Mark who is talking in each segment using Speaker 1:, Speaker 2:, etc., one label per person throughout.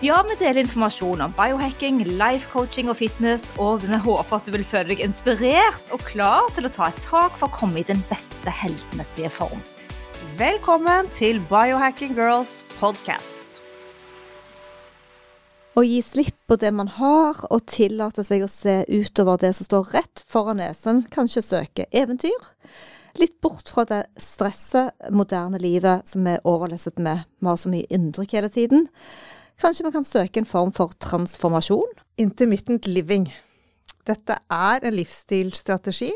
Speaker 1: Ja, vi deler informasjon om biohacking, life coaching og fitness, og vi håper at du vil føle deg inspirert og klar til å ta et tak for å komme i den beste helsemessige form.
Speaker 2: Velkommen til Biohacking Girls podcast.
Speaker 1: Å gi slipp på det man har, og tillate seg å se utover det som står rett foran nesen, kanskje søke eventyr. Litt bort fra det stresset, moderne livet som vi er overlesset med. Vi har så mye inntrykk hele tiden. Kanskje vi kan søke en form for transformasjon?
Speaker 2: Intermittent living. Dette er en livsstilsstrategi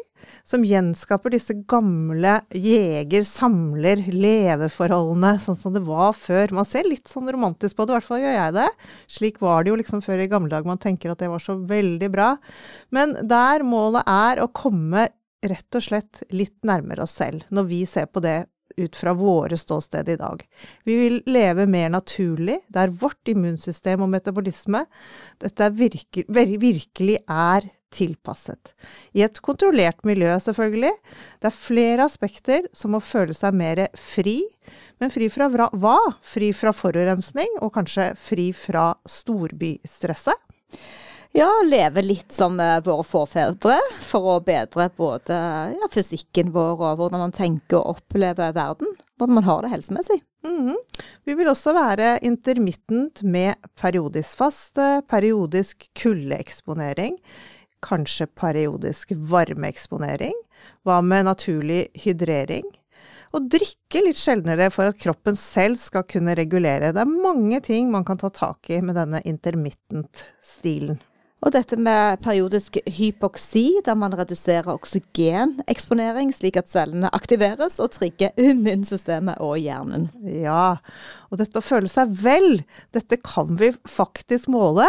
Speaker 2: som gjenskaper disse gamle jeger-samler-leveforholdene, sånn som det var før. Man ser litt sånn romantisk på det, i hvert fall gjør jeg det. Slik var det jo liksom før i gamle dager, man tenker at det var så veldig bra. Men der målet er å komme rett og slett litt nærmere oss selv, når vi ser på det ut fra våre ståsted i dag. Vi vil leve mer naturlig, der vårt immunsystem og metabolisme dette virke, virkelig er tilpasset. I et kontrollert miljø, selvfølgelig. Det er flere aspekter som må føle seg mer fri. Men fri fra hva? Fri fra forurensning, og kanskje fri fra storbystresset?
Speaker 1: Ja, leve litt som eh, våre forfedre, for å bedre både ja, fysikken vår og hvordan man tenker og opplever verden. Hvordan man har det helsemessig.
Speaker 2: Mm -hmm. Vi vil også være intermittent med periodisk faste, periodisk kuldeeksponering, kanskje periodisk varmeeksponering. Hva med naturlig hydrering? Og drikke litt sjeldnere for at kroppen selv skal kunne regulere. Det er mange ting man kan ta tak i med denne intermittent-stilen.
Speaker 1: Og dette med periodisk hypoksi, der man reduserer oksygeneksponering, slik at cellene aktiveres og trigger immunsystemet og hjernen.
Speaker 2: Ja, og dette å føle seg vel, dette kan vi faktisk måle.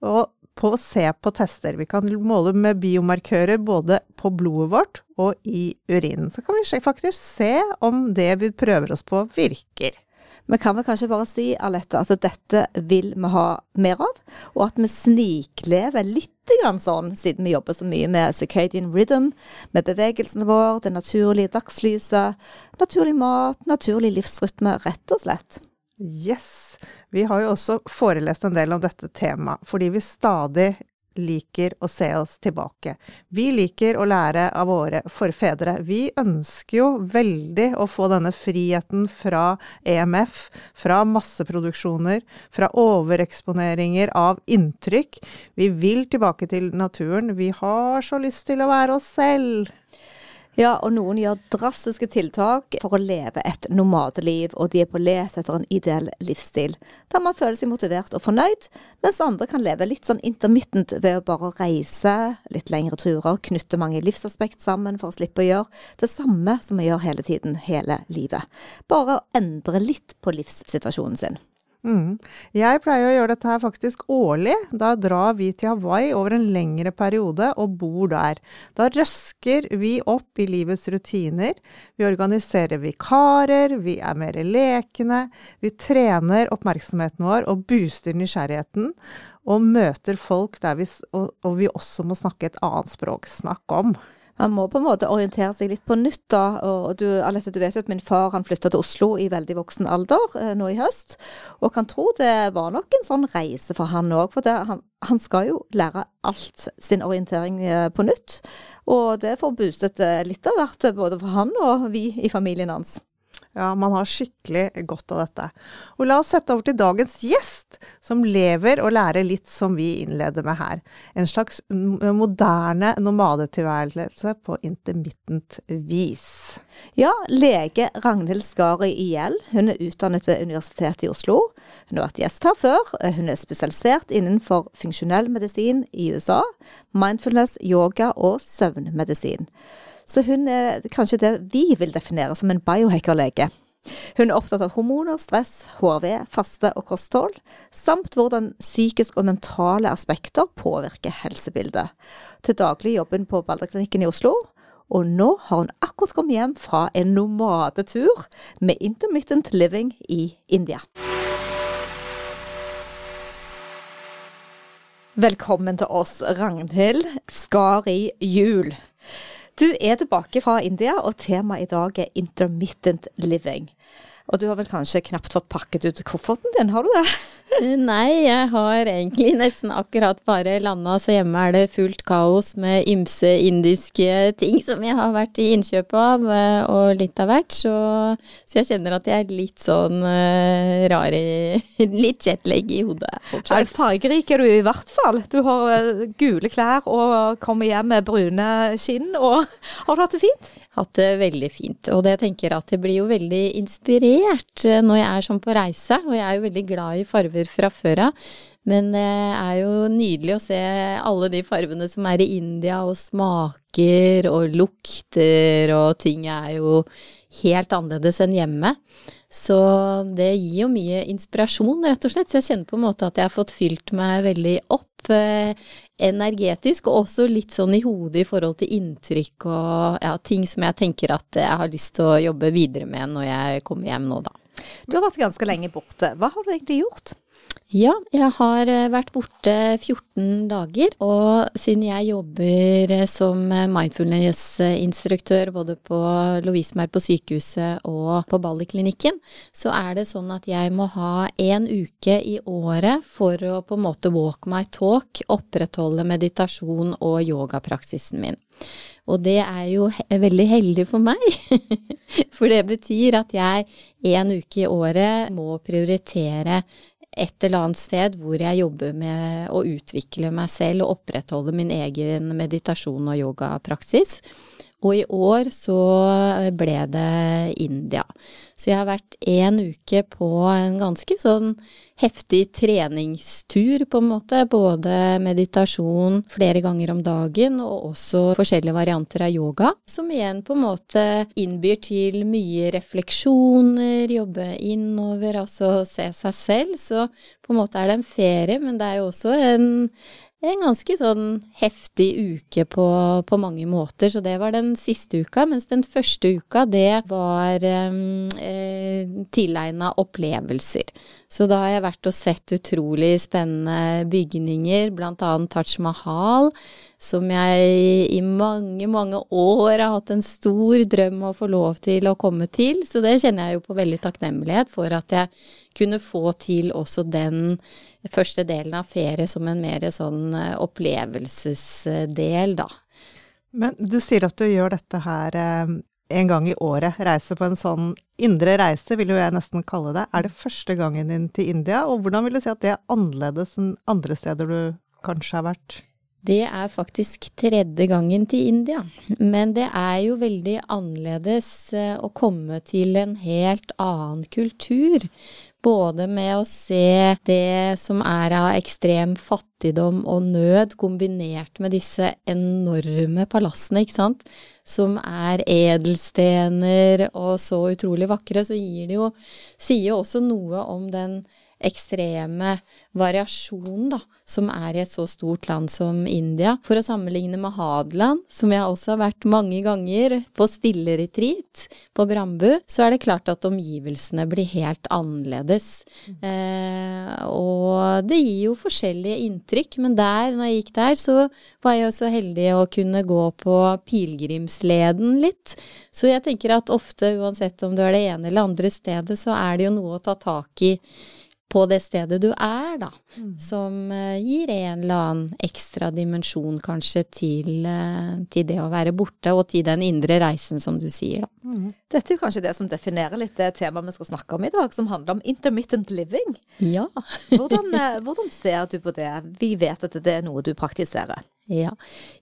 Speaker 2: Og på å se på tester. Vi kan måle med biomarkører både på blodet vårt og i urinen. Så kan vi faktisk se om det vi prøver oss på, virker.
Speaker 1: Vi kan vel kanskje bare si Alette, at dette vil vi ha mer av, og at vi sniklever litt sånn, siden vi jobber så mye med circadian rhythm, med bevegelsen vår, det naturlige dagslyset, naturlig mat, naturlig livsrytme, rett og slett.
Speaker 2: Yes. Vi har jo også forelest en del om dette temaet, fordi vi stadig liker å se oss tilbake. Vi liker å lære av våre forfedre. Vi ønsker jo veldig å få denne friheten fra EMF, fra masseproduksjoner, fra overeksponeringer av inntrykk. Vi vil tilbake til naturen. Vi har så lyst til å være oss selv.
Speaker 1: Ja, og noen gjør drastiske tiltak for å leve et nomadeliv, og de er på let etter en ideell livsstil, der man føler seg motivert og fornøyd, mens andre kan leve litt sånn intermittent ved å bare reise litt lengre turer, knytte mange livsaspekt sammen for å slippe å gjøre det samme som vi gjør hele tiden, hele livet. Bare å endre litt på livssituasjonen sin.
Speaker 2: Mm. Jeg pleier å gjøre dette her faktisk årlig. Da drar vi til Hawaii over en lengre periode og bor der. Da røsker vi opp i livets rutiner. Vi organiserer vikarer, vi er mer lekne. Vi trener oppmerksomheten vår og booster nysgjerrigheten. Og møter folk der vi, og, og vi også må snakke et annet språk. Snakk om
Speaker 1: man må på en måte orientere seg litt på nytt, da. Og du, Alette, du vet jo at min far han flytta til Oslo i veldig voksen alder eh, nå i høst. Og kan tro det var nok en sånn reise for han òg. For det, han, han, skal jo lære alt sin orientering eh, på nytt. Og det får boostet eh, litt av hvert, både for han og vi i familien hans.
Speaker 2: Ja, man har skikkelig godt av dette. Og la oss sette over til dagens gjest, som lever og lærer litt som vi innleder med her. En slags moderne nomadetilværelse på intermittent vis.
Speaker 1: Ja, lege Ragnhild Skari IL. Hun er utdannet ved Universitetet i Oslo. Hun har vært gjest her før. Hun er spesialisert innenfor funksjonell medisin i USA, mindfulness, yoga og søvnmedisin. Så hun er kanskje det vi vil definere som en biohackerlege. Hun er opptatt av hormoner, stress, HRV, faste og kosthold, samt hvordan psykiske og mentale aspekter påvirker helsebildet. Til daglig jobber hun på Balderklinikken i Oslo, og nå har hun akkurat kommet hjem fra en nomadetur med intermittent living i India. Velkommen til oss, Ragnhild Skari Juel. Du er tilbake fra India, og temaet i dag er intermittent living. Og du har vel kanskje knapt fått pakket ut kofferten din, har du det?
Speaker 3: Nei, jeg har egentlig nesten akkurat bare landa, så hjemme er det fullt kaos med ymse indiske ting som jeg har vært i innkjøp av, eh, og litt av hvert. Så, så jeg kjenner at jeg er litt sånn uh, rar i Litt jetlag i hodet
Speaker 1: fortsatt. Fargerik er du i hvert fall. Du har uh, gule klær og kommer hjem med brune skinn. Og har du hatt det fint?
Speaker 3: hatt det veldig fint. Og det jeg tenker at jeg blir jo veldig inspirert eh, når jeg er sånn på reise, og jeg er jo veldig glad i farver fra før av. Men det er jo nydelig å se alle de fargene som er i India, og smaker og lukter, og ting er jo helt annerledes enn hjemme. Så det gir jo mye inspirasjon, rett og slett. Så jeg kjenner på en måte at jeg har fått fylt meg veldig opp eh, energetisk, og også litt sånn i hodet i forhold til inntrykk og ja, ting som jeg tenker at jeg har lyst til å jobbe videre med når jeg kommer hjem nå, da.
Speaker 1: Du har vært ganske lenge borte. Hva har du egentlig gjort?
Speaker 3: Ja, jeg har eh, vært borte 14 dager. Og siden jeg jobber eh, som mindfulness-instruktør både på Lovisenberg på sykehuset og på Balleklinikken, så er det sånn at jeg må ha en uke i året for å på en måte walk my talk, opprettholde meditasjon og yogapraksisen min. Og det er jo veldig heldig for meg, for det betyr at jeg en uke i året må prioritere et eller annet sted hvor jeg jobber med å utvikle meg selv og opprettholde min egen meditasjon og yogapraksis. Og i år så ble det India. Så jeg har vært en uke på en ganske sånn heftig treningstur, på en måte. Både meditasjon flere ganger om dagen, og også forskjellige varianter av yoga. Som igjen på en måte innbyr til mye refleksjoner, jobbe innover, altså se seg selv. Så på en måte er det en ferie, men det er jo også en en ganske sånn heftig uke på, på, mange måter. Så det var den siste uka. Mens den første uka, det var ehm, eh, tilegna opplevelser. Så da har jeg vært og sett utrolig spennende bygninger, annet Taj Mahal, som jeg i mange, mange år har hatt en stor drøm å få lov til å komme til. Så det kjenner jeg jo på veldig takknemlighet for at jeg kunne få til også den første delen av ferie som en mer sånn eh, opplevelsesdel, da.
Speaker 2: Men du sier at du gjør dette her eh, en gang i året. Reise på en sånn indre reise, vil jo jeg nesten kalle det. Er det første gangen din til India, og hvordan vil du si at det er annerledes enn andre steder du kanskje har vært?
Speaker 3: Det er faktisk tredje gangen til India, men det er jo veldig annerledes eh, å komme til en helt annen kultur. Både med å se det som er av ekstrem fattigdom og nød, kombinert med disse enorme palassene, ikke sant, som er edelstener og så utrolig vakre, så gir det jo Sier jo også noe om den ekstreme variasjonen da, som er i et så stort land som India. For å sammenligne med Hadeland, som jeg også har vært mange ganger på stilleretreat på Brambu, så er det klart at omgivelsene blir helt annerledes. Eh, og det gir jo forskjellige inntrykk, men der, når jeg gikk der, så var jeg jo så heldig å kunne gå på pilegrimsleden litt. Så jeg tenker at ofte, uansett om du er det ene eller andre stedet, så er det jo noe å ta tak i på det stedet du er, da. Mm. Som uh, gir en eller annen ekstra dimensjon kanskje til, uh, til, det å være borte, og til den indre reisen, som du sier, da.
Speaker 1: Mm. Dette er jo kanskje det som definerer litt det temaet vi skal snakke om i dag, som handler om intermittent living.
Speaker 3: Ja.
Speaker 1: hvordan, uh, hvordan ser du på det? Vi vet at det er noe du praktiserer.
Speaker 3: Ja.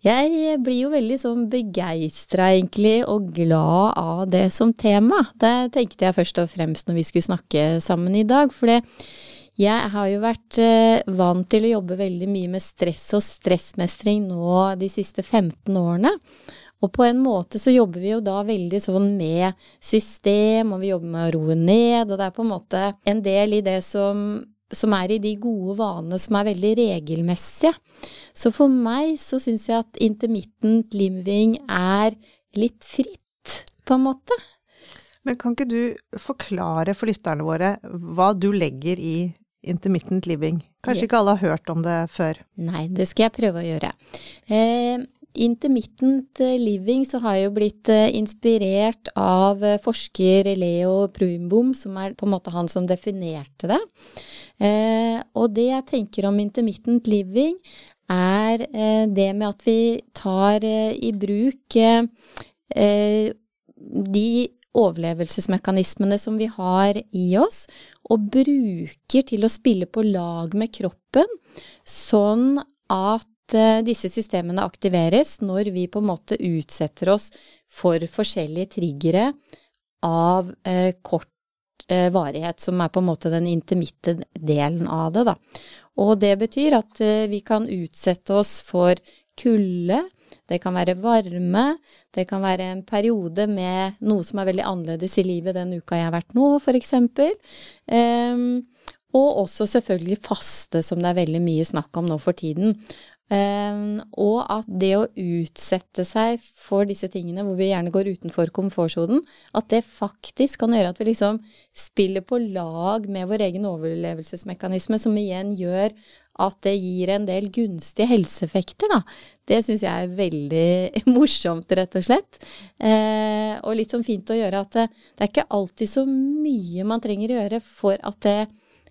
Speaker 3: Jeg blir jo veldig sånn begeistra, egentlig, og glad av det som tema. Det tenkte jeg først og fremst når vi skulle snakke sammen i dag. For jeg har jo vært eh, vant til å jobbe veldig mye med stress og stressmestring nå de siste 15 årene. Og på en måte så jobber vi jo da veldig sånn med system, og vi jobber med å roe ned, og det er på en måte en del i det som, som er i de gode vanene som er veldig regelmessige. Så for meg så syns jeg at intermittent living er litt fritt, på en måte.
Speaker 2: Men kan ikke du forklare for lytterne våre hva du legger i intermittent living? Kanskje ikke alle har hørt om det før?
Speaker 3: Nei, det skal jeg prøve å gjøre. Eh, intermittent living så har jeg jo blitt eh, inspirert av eh, forsker Leo Pruimbom, som er på en måte han som definerte det. Eh, og det jeg tenker om intermittent living, er det med at vi tar i bruk de overlevelsesmekanismene som vi har i oss, og bruker til å spille på lag med kroppen, sånn at disse systemene aktiveres når vi på en måte utsetter oss for forskjellige triggere av eh, kort eh, varighet, som er på en måte den intermitte delen av det, da. Og det betyr at eh, vi kan utsette oss for kulde, det kan være varme, det kan være en periode med noe som er veldig annerledes i livet den uka jeg har vært nå, eksempel. Um, og også selvfølgelig faste, som det er veldig mye snakk om nå for tiden. Um, og at det å utsette seg for disse tingene, hvor vi gjerne går utenfor komfortsonen, at det faktisk kan gjøre at vi liksom spiller på lag med vår egen overlevelsesmekanisme, som igjen gjør at det gir en del gunstige helseeffekter, da. Det syns jeg er veldig morsomt, rett og slett. Eh, og litt sånn fint å gjøre at det, det, er ikke alltid så mye man trenger å gjøre for at det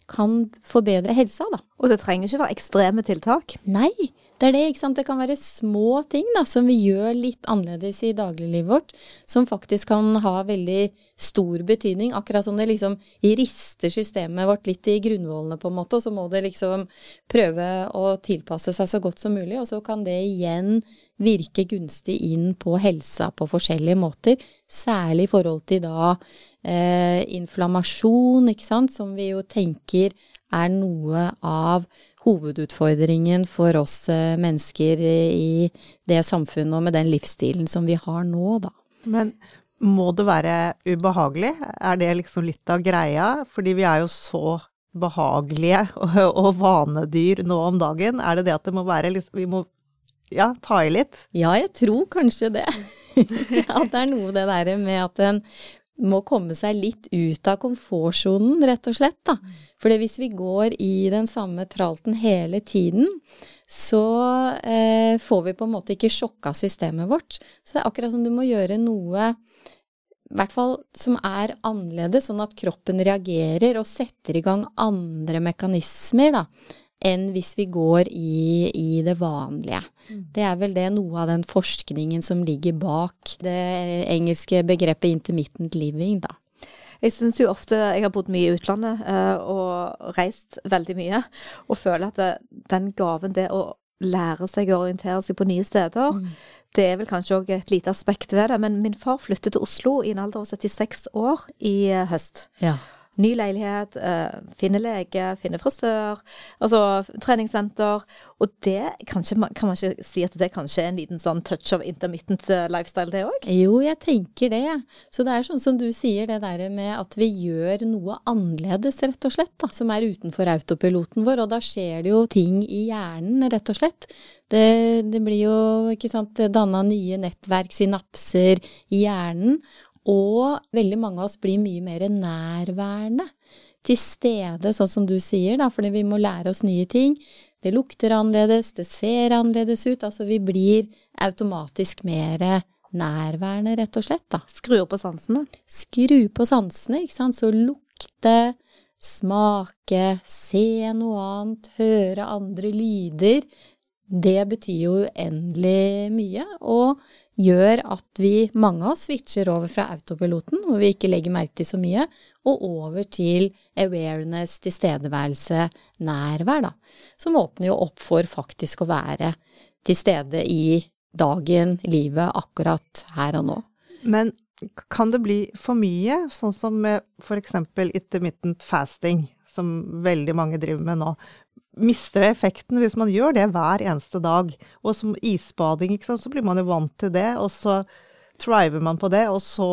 Speaker 3: kan forbedre helsa, da.
Speaker 1: Og det trenger ikke være ekstreme tiltak?
Speaker 3: Nei. Det er det, ikke sant. Det kan være små ting da, som vi gjør litt annerledes i dagliglivet vårt, som faktisk kan ha veldig stor betydning. Akkurat som det liksom rister systemet vårt litt i grunnvollene, på en måte, og så må det liksom prøve å tilpasse seg så godt som mulig. Og så kan det igjen virke gunstig inn på helsa på forskjellige måter. Særlig i forhold til da eh, inflammasjon, ikke sant, som vi jo tenker er noe av hovedutfordringen for oss eh, mennesker i det samfunnet og med den livsstilen som vi har nå, da.
Speaker 2: Men må det være ubehagelig? Er det liksom litt av greia? Fordi vi er jo så behagelige og, og vanedyr nå om dagen. Er det det at det må være liksom Vi må ja, ta i litt?
Speaker 3: Ja, jeg tror kanskje det. at det er noe det derre med at en må komme seg litt ut av komfortsonen, rett og slett. da. For hvis vi går i den samme tralten hele tiden, så eh, får vi på en måte ikke sjokka systemet vårt. Så det er akkurat som du må gjøre noe i hvert fall som er annerledes, sånn at kroppen reagerer og setter i gang andre mekanismer, da enn hvis vi går i, i det vanlige. Mm. Det er vel det noe av den forskningen som ligger bak det engelske begrepet intermittent living, da.
Speaker 1: Jeg syns jo ofte Jeg har bodd mye i utlandet uh, og reist veldig mye, og føler at det, den gaven, det å lære seg å orientere seg på nye steder, mm. det er vel kanskje òg et lite aspekt ved det. Men min far flyttet til Oslo i en alder av 76 år i uh, høst. Ja ny leilighet, eh, finne lege, finne frisør, altså treningssenter. Og det kanskje, kan man ikke si at det kanskje er en liten sånn touch of intermittent eh, lifestyle, det òg?
Speaker 3: Jo, jeg tenker det. Så det er sånn som du sier, det der med at vi gjør noe annerledes, rett og slett, da, som er utenfor autopiloten vår. Og da skjer det jo ting i hjernen, rett og slett. Det, det blir jo, ikke sant, danna nye nettverk, synapser i hjernen. Og veldig mange av oss blir mye mer nærværende. Til stede, sånn som du sier, da, fordi vi må lære oss nye ting. Det lukter annerledes, det ser annerledes ut. Altså vi blir automatisk mer nærværende, rett og slett, da.
Speaker 1: Skru opp på sansene?
Speaker 3: Skru på sansene, ikke sant. Så lukte, smake, se noe annet, høre andre lyder. Det betyr jo uendelig mye. Og gjør at vi, mange av oss, switcher over fra autopiloten, hvor vi ikke legger merke til så mye, og over til awareness, tilstedeværelse, nærvær, da. Som åpner jo opp for faktisk å være til stede i dagen, livet, akkurat her og nå.
Speaker 2: Men kan det bli for mye, sånn som med f.eks. intermittent fasting, som veldig mange driver med nå? Mister effekten hvis man gjør det hver eneste dag. Og som isbading, så blir man jo vant til det, og så thriver man på det, og så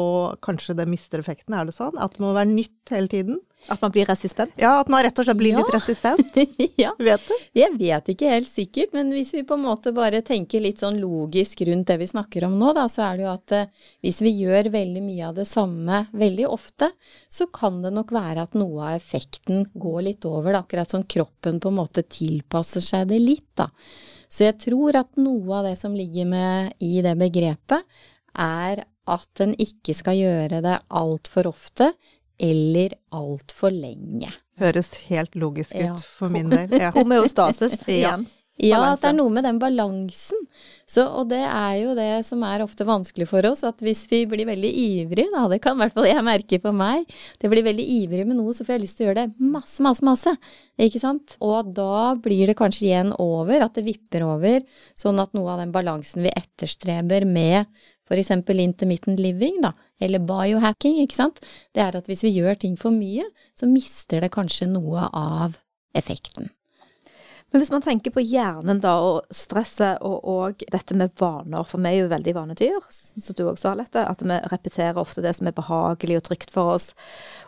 Speaker 2: kanskje det mister effekten. Er det sånn? At det må være nytt hele tiden?
Speaker 1: At man blir resistent?
Speaker 2: Ja, at man rett og slett blir
Speaker 3: Ja.
Speaker 2: litt resistent.
Speaker 3: ja.
Speaker 2: Vet du?
Speaker 3: Jeg vet ikke helt sikkert, men hvis vi på en måte bare tenker litt sånn logisk rundt det vi snakker om nå, da, så er det jo at eh, hvis vi gjør veldig mye av det samme veldig ofte, så kan det nok være at noe av effekten går litt over. Da, akkurat som kroppen på en måte tilpasser seg det litt, da. Så jeg tror at noe av det som ligger med i det begrepet, er at en ikke skal gjøre det altfor ofte eller altfor lenge.
Speaker 2: Høres helt logisk
Speaker 3: Ja.
Speaker 2: ut for min del. Ja.
Speaker 1: Homeostasis
Speaker 2: Ja.
Speaker 1: igjen.
Speaker 3: Ja, at det er noe med den balansen. Så, og det er jo det som er ofte vanskelig for oss, at hvis vi blir veldig ivrige, da, det kan i hvert fall jeg merke på meg, det blir veldig ivrig med noe, så får jeg lyst til å gjøre det masse, masse, masse. Ikke sant? Og da blir det kanskje igjen over, at det vipper over, sånn at noe av den balansen vi etterstreber med eksempel intermittent living, da, eller biohacking, ikke sant, det er at hvis vi gjør ting for mye, så mister det kanskje noe av effekten.
Speaker 1: Men hvis man tenker på hjernen da, og stresset og, og dette med vaner, for vi er jo veldig vanedyr, som du også har lett det, at vi repeterer ofte det som er behagelig og trygt for oss.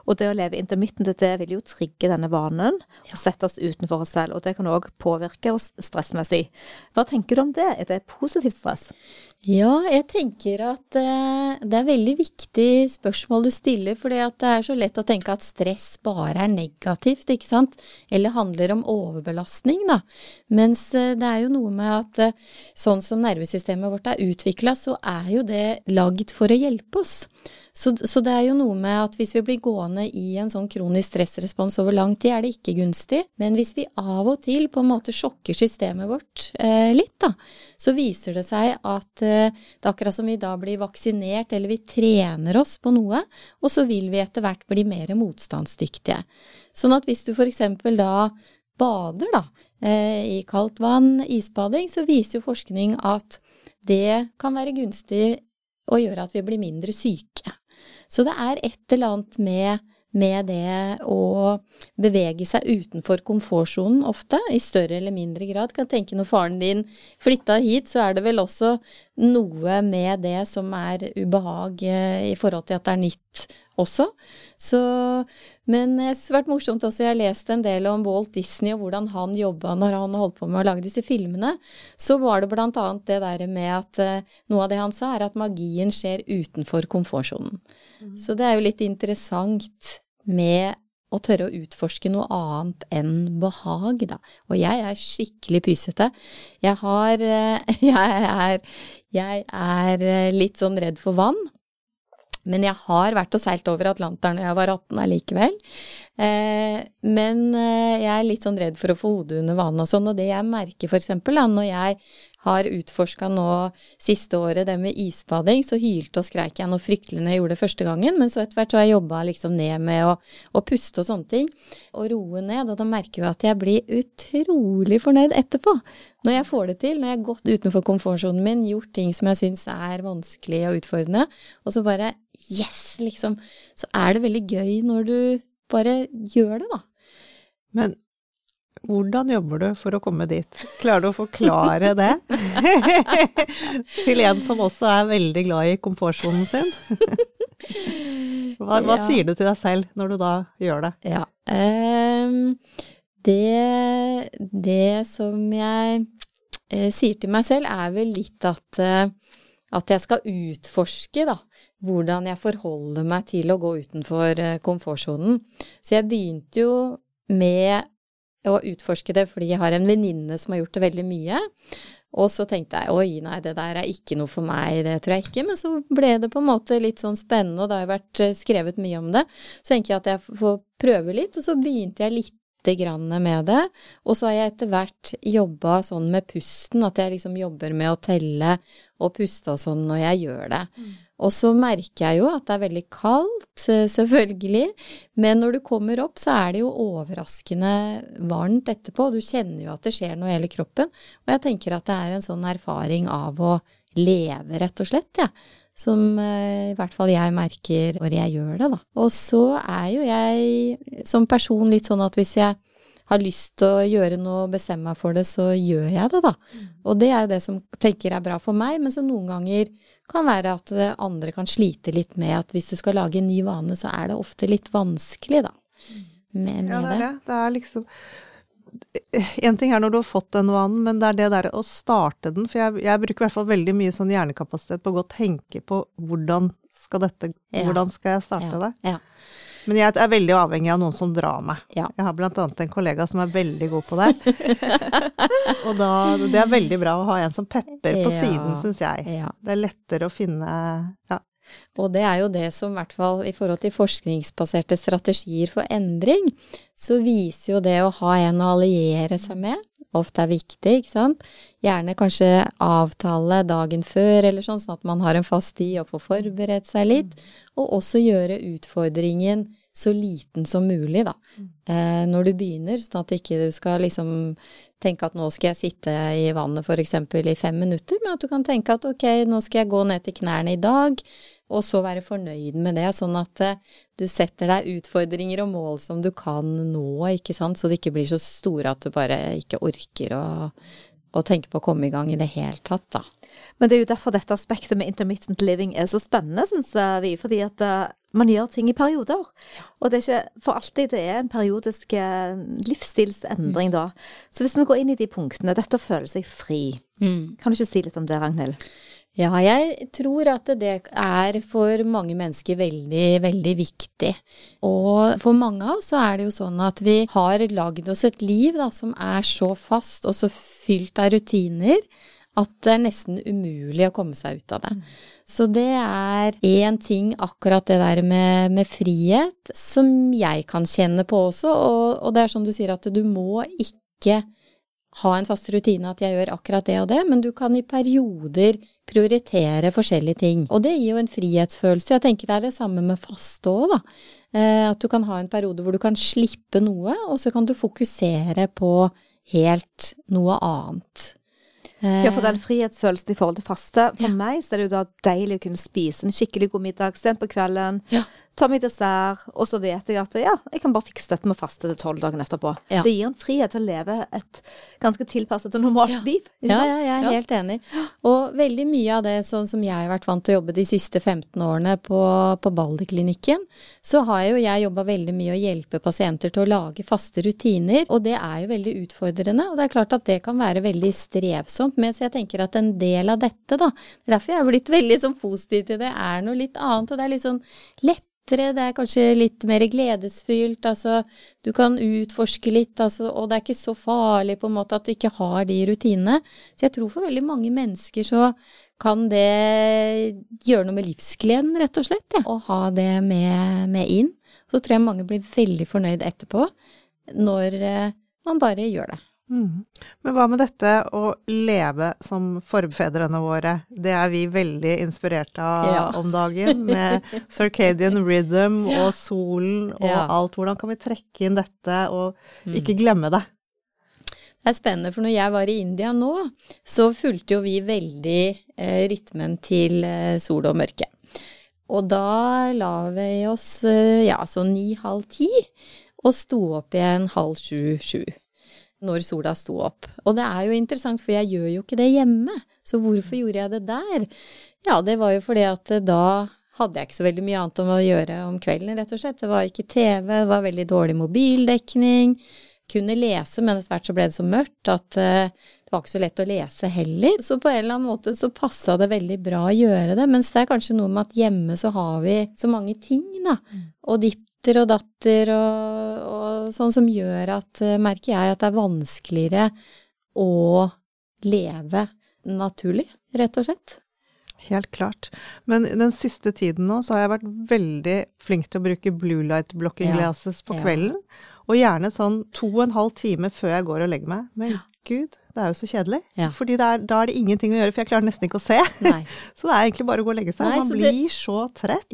Speaker 1: Og det å leve intermittent, det vil jo trigge denne vanen og sette oss utenfor oss selv, og det kan òg påvirke oss stressmessig. Hva tenker du om det? Er det positivt stress?
Speaker 3: Ja, jeg tenker at eh, det er veldig viktig spørsmål du stiller, fordi det er så lett å tenke at stress bare er negativt, ikke sant? Eller handler om overbelastning, da. Mens eh, det er jo noe med at eh, sånn som nervesystemet vårt er utvikla, så er jo det lagd for å hjelpe oss. Så, så det er jo noe med at hvis vi blir gående i en sånn kronisk stressrespons over lang tid, er det ikke gunstig. Men hvis vi av og til på en måte sjokker systemet vårt eh, litt, da, så viser det seg at eh, det er akkurat som vi da blir vaksinert, eller vi trener oss på noe, og så vil vi etter hvert bli mer motstandsdyktige. Sånn at hvis du eksempel da bader da, eh, i kaldt vann, isbading, så viser jo forskning at det kan være gunstig å gjøre at vi blir mindre syke. Så det er et eller annet med, med det å bevege seg utenfor komfortsonen ofte, i større eller mindre grad. Kan tenke når faren din flytta hit, så er det vel også noe med det som er ubehag eh, i forhold til at det er nytt også. Så, men det har vært morsomt også, jeg har lest en del om Walt Disney og hvordan han jobba når han holdt på med å lage disse filmene. Så var det blant annet det der med at eh, noe av det han sa er at magien skjer utenfor komfortsonen. Så det er jo litt interessant med å tørre å utforske noe annet enn behag, da. Og jeg er skikkelig pysete. Jeg har eh, Jeg er, jeg er eh, litt sånn redd for vann. Men jeg har vært og seilt over Atlanteren da jeg var 18 allikevel. Eh, men eh, jeg er litt sånn redd for å få hodet under vann og sånn, og det jeg merker da, når jeg har utforska nå siste året det med isbading, så hylte og skreik jeg noe fryktelig når jeg gjorde det første gangen, men så etter hvert så har jeg jobba liksom ned med å, å puste og sånne ting, og roe ned, og da merker jeg at jeg blir utrolig fornøyd etterpå. Når jeg får det til, når jeg har gått utenfor komfortsonen min, gjort ting som jeg syns er vanskelig og utfordrende, og så bare yes, liksom, så er det veldig gøy når du bare gjør det, da.
Speaker 2: Men hvordan jobber du for å komme dit? Klarer du å forklare det til en som også er veldig glad i komfortsonen sin? Hva, hva
Speaker 3: Ja.
Speaker 2: sier du til deg selv når du da gjør det?
Speaker 3: Ja. um, det, det som jeg uh, sier til meg selv, er vel litt at, uh, at jeg skal utforske, da. Hvordan jeg forholder meg til å gå utenfor eh, komfortsonen. Så jeg begynte jo med å utforske det fordi jeg har en venninne som har gjort det veldig mye. Og så tenkte jeg oi, nei, det der er ikke noe for meg, det tror jeg ikke. Men så ble det på en måte litt sånn spennende, og det har jo vært eh, skrevet mye om det. Så tenker jeg at jeg får prøve litt, og så begynte jeg lite grann med det. Og så har jeg etter hvert jobba sånn med pusten, at jeg liksom jobber med å telle og puste og sånn når jeg gjør det. Og så merker jeg jo at det er veldig kaldt, eh, selvfølgelig, men når du kommer opp, så er det jo overraskende varmt etterpå. Du kjenner jo at det skjer noe i hele kroppen. Og jeg tenker at det er en sånn erfaring av å leve, rett og slett, jeg. Ja. Som eh, i hvert fall jeg merker når jeg gjør det, da. Og så er jo jeg som person litt sånn at hvis jeg har lyst til å gjøre noe og bestemme meg for det, så gjør jeg det, da. Og det er jo det som tenker er bra for meg, men som noen ganger kan være at andre kan slite litt med at hvis du skal lage en ny vane, så er det ofte litt vanskelig, da. Med, med
Speaker 2: ja, det er det. Det er liksom en ting er når du har fått den vanen, men det er det der å starte den. For jeg, jeg bruker i hvert fall veldig mye sånn hjernekapasitet på å gå og tenke på hvordan skal dette
Speaker 3: Ja.
Speaker 2: Hvordan skal jeg starte
Speaker 3: Ja,
Speaker 2: det?
Speaker 3: ja.
Speaker 2: Men jeg er veldig avhengig av noen som drar meg.
Speaker 3: Ja.
Speaker 2: Jeg har blant annet en kollega som er veldig god på det. og da, det er veldig bra å ha en som pepper på siden, syns jeg. Det er lettere å finne ja.
Speaker 3: Og det er jo det som, i hvert fall i forhold til forskningsbaserte strategier for endring, så viser jo det å ha en å alliere seg med ofte er viktig, ikke sant. Gjerne kanskje avtale dagen før eller sånn, sånn at man har en fast tid og får forberedt seg litt. Og også gjøre utfordringen så liten som mulig, da. Eh, når du begynner, sånn at ikke du skal liksom tenke at nå skal jeg sitte i vannet f.eks. i fem minutter, men at du kan tenke at ok, nå skal jeg gå ned til knærne i dag, og så være fornøyd med det, sånn at eh, du setter deg utfordringer og mål som du kan nå, ikke sant, så det ikke blir så store at du bare ikke orker å, å tenke på å komme i gang i det hele tatt, da.
Speaker 1: Men det er jo derfor dette aspektet med intermittent living er så spennende, syns vi. Fordi at eh, man gjør ting i perioder. Og det er ikke for alltid det er en periodisk eh, livsstilsendring da. Så hvis vi går inn i de punktene, dette å føle seg fri, kan du ikke si litt om det, Ragnhild?
Speaker 3: Ja, jeg tror at det er for mange mennesker veldig, veldig viktig. Og for mange av oss så er det jo sånn at vi har lagd oss et liv da, som er så fast og så fylt av rutiner at det er nesten umulig å komme seg ut av det. Så det er én ting, akkurat det der med, med frihet, som jeg kan kjenne på også. Og, og det er sånn du sier at du må ikke ha en fast rutine at jeg gjør akkurat det og det, men du kan i perioder prioritere forskjellige ting. Og det gir jo en frihetsfølelse. Jeg tenker det er det samme med faste òg, da. Eh, at du kan ha en periode hvor du kan slippe noe, og så kan du fokusere på helt noe annet.
Speaker 1: Ja, for den frihetsfølelsen i forhold til faste, for
Speaker 3: Ja.
Speaker 1: meg så er det jo da deilig å kunne spise en skikkelig god middag sent på kvelden,
Speaker 3: Ja.
Speaker 1: Ta meg dessert, og så vet jeg at ja, jeg kan bare fikse dette med å faste til tolv dager etterpå.
Speaker 3: Ja.
Speaker 1: Det gir en frihet til å leve et ganske tilpasset og normalt
Speaker 3: Ja.
Speaker 1: liv.
Speaker 3: Ja, ja, jeg er helt enig. Og veldig mye av det sånn som jeg har vært vant til å jobbe de siste 15 årene på, på Balderklinikken, så har jo jeg jobba veldig mye å hjelpe pasienter til å lage faste rutiner, og det er jo veldig utfordrende. Og det er klart at det kan være veldig strevsomt, men så jeg tenker at en del av dette, da, er derfor jeg har blitt veldig sånn positiv til det, er noe litt annet, og det er litt sånn lett det er kanskje litt mer gledesfylt, altså du kan utforske litt, altså, og det er ikke så farlig på en måte at du ikke har de rutinene. Så jeg tror for veldig mange mennesker så kan det gjøre noe med livsgleden, rett og slett, ja. å ha det med, med inn. Så tror jeg mange blir veldig fornøyd etterpå, når eh, man bare gjør det.
Speaker 2: Mhm. Men hva med dette å leve som forfedrene våre? Det er vi veldig inspirert av
Speaker 3: Ja.
Speaker 2: om dagen, med circadian rhythm og solen og
Speaker 3: Ja.
Speaker 2: alt. Hvordan kan vi trekke inn dette og
Speaker 3: Mm.
Speaker 2: ikke glemme det?
Speaker 3: Det er spennende, for når jeg var i India nå, så fulgte jo vi veldig eh, rytmen til eh, sol og mørke. Og da la vi oss eh, ja, sånn ni-halv ti, og sto opp igjen halv sju-sju. Når sola sto opp. Og det er jo interessant, for jeg gjør jo ikke det hjemme. Så hvorfor gjorde jeg det der? Ja, det var jo fordi at eh, da hadde jeg ikke så veldig mye annet om å gjøre om kvelden, rett og slett. Det var ikke TV, det var veldig dårlig mobildekning kunne lese, men etter hvert så ble det så mørkt at eh, det var ikke så lett å lese heller. Så på en eller annen måte så passa det veldig bra å gjøre det. Mens det er kanskje noe med at hjemme så har vi så mange ting, da. Og ditter og datter og, og sånn som gjør at, eh, merker jeg, at det er vanskeligere å leve naturlig, rett og slett.
Speaker 2: Helt klart. Men den siste tiden nå så har jeg vært veldig flink til å bruke blue light blocking
Speaker 3: Ja.
Speaker 2: glasses på
Speaker 3: Ja.
Speaker 2: kvelden. Og gjerne sånn to og en halv time før jeg går og legger meg. Men
Speaker 3: Ja.
Speaker 2: gud, det er jo så kjedelig.
Speaker 3: Ja.
Speaker 2: Fordi er, da er det ingenting å gjøre, for jeg klarer nesten ikke å se. Så det er egentlig bare å gå og legge seg.
Speaker 3: Nei,
Speaker 2: Man
Speaker 3: så det-
Speaker 2: blir så trett.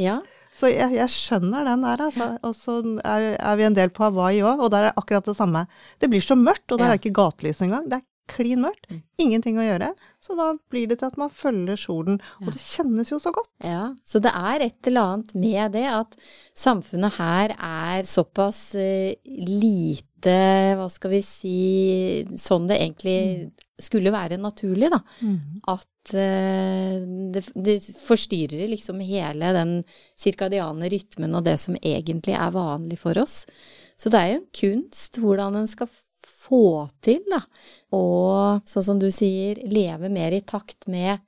Speaker 2: Så jeg, jeg skjønner den der, altså. Og så er, er vi en del på Hawaii òg, og der er akkurat det samme. Det blir så mørkt, og der er ikke gatelys engang. Det er klin mørkt.
Speaker 3: Mm.
Speaker 2: Ingenting å gjøre. Så da blir det til at man følger solen. Og det kjennes jo så godt.
Speaker 3: Ja, så det er et eller annet med det at samfunnet her er såpass eh, lite, hva skal vi si, sånn det egentlig skulle være naturlig, da. At eh, det, det forstyrrer liksom hele den sirkadiane rytmen og det som egentlig er vanlig for oss. Så det er jo en kunst hvordan en skal få til, da. Og sånn som du sier, leve mer i takt med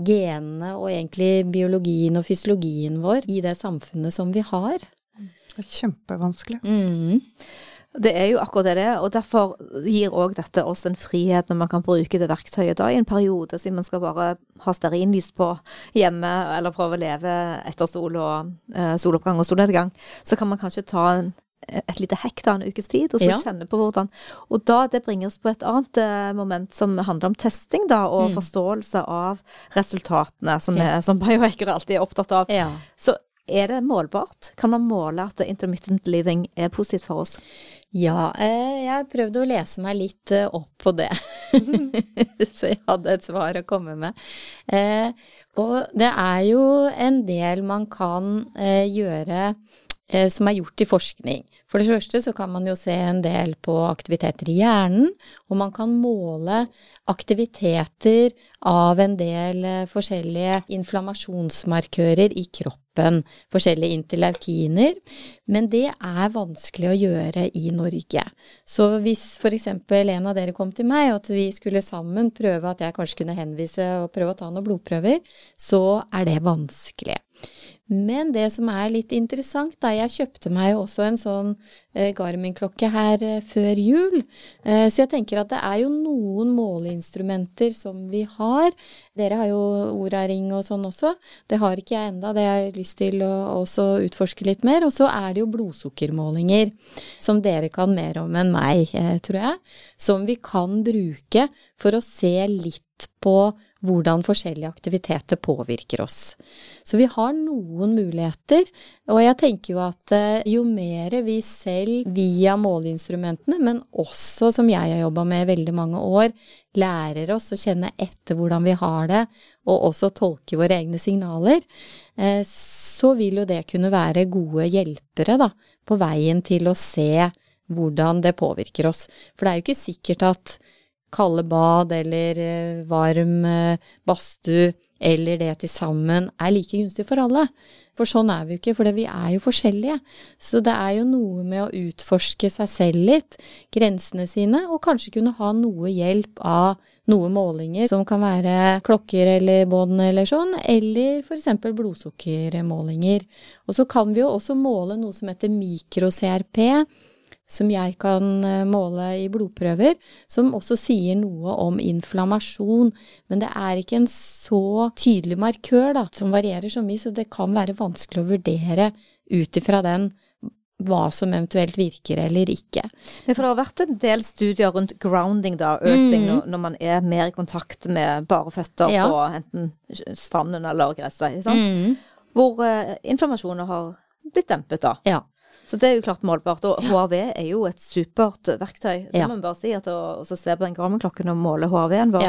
Speaker 3: genene og egentlig biologien og fysiologien vår i det samfunnet som vi har.
Speaker 2: Det er kjempevanskelig.
Speaker 3: Mm.
Speaker 1: Det er jo akkurat det det er, og derfor gir òg dette oss en frihet når man kan bruke det verktøyet da i en periode, siden man skal bare ha stearinlys på hjemme eller prøve å leve etter sol og eh, soloppgang og solnedgang. Så kan man kanskje ta en, et lite hekk da en ukes tid, og så
Speaker 3: Ja.
Speaker 1: kjenne på hvordan Og da det bringes på et annet eh, moment som handler om testing, da, og
Speaker 3: Mm.
Speaker 1: forståelse av resultatene, som,
Speaker 3: Ja.
Speaker 1: er, som biohackere alltid er opptatt av.
Speaker 3: Ja.
Speaker 1: Så er det målbart? Kan man måle at intermittent living er positivt for oss?
Speaker 3: Ja, eh, jeg prøvde å lese meg litt eh, opp på det. Så jeg hadde et svar å komme med. Eh, og det er jo en del man kan gjøre som er gjort i forskning. For det første så kan man jo se en del på aktiviteter i hjernen, og man kan måle aktiviteter av en del forskjellige inflammasjonsmarkører i kroppen, forskjellige interleukiner, men det er vanskelig å gjøre i Norge. Så hvis eksempel en av dere kom til meg, og at vi skulle sammen prøve at jeg kanskje kunne henvise og prøve å ta noen blodprøver, så er det vanskelig. Men det som er litt interessant, da jeg kjøpte meg også en sånn eh, Garmin-klokke her eh, før jul, eh, så jeg tenker at det er jo noen måleinstrumenter som vi har. Dere har jo Oura-ring og sånn også. Det har ikke jeg enda, det har jeg lyst til å også utforske litt mer. Og så er det jo blodsukkermålinger, som dere kan mer om enn meg, tror jeg, som vi kan bruke for å se litt på hvordan forskjellige aktiviteter påvirker oss. Så vi har noen muligheter, og jeg tenker jo at eh, jo mer vi selv via måleinstrumentene, men også som jeg har jobba med i veldig mange år, lærer oss å kjenne etter hvordan vi har det, og også tolke våre egne signaler, eh, så vil jo det kunne være gode hjelpere da, på veien til å se hvordan det påvirker oss. For det er jo ikke sikkert at kalde bad eller eh, varm eh, badstue eller det til sammen er like gunstig for alle. For sånn er vi jo ikke, for vi er jo forskjellige. Så det er jo noe med å utforske seg selv litt, grensene sine, og kanskje kunne ha noe hjelp av noen målinger som kan være klokker eller bånd eller sånn, eller eksempel blodsukkermålinger. Og så kan vi jo også måle noe som heter mikro-CRP, som jeg kan eh, måle i blodprøver, som også sier noe om inflammasjon. Men det er ikke en så tydelig markør da, som varierer så mye, så det kan være vanskelig å vurdere ut ifra den hva som eventuelt virker eller ikke.
Speaker 1: Ja, for det har vært en del studier rundt grounding, da, earthing,
Speaker 3: mm.
Speaker 1: når man er mer i kontakt med bare føtter
Speaker 3: Ja.
Speaker 1: på enten stranden eller gresset.
Speaker 3: Mm.
Speaker 1: hvor eh, inflammasjoner har blitt dempet, da.
Speaker 3: Ja.
Speaker 1: Så det er jo klart målbart. Og HRV er jo et supert verktøy. Det må vi bare si. at Å å se på den Garmin-klokken og måle HRV-en vår.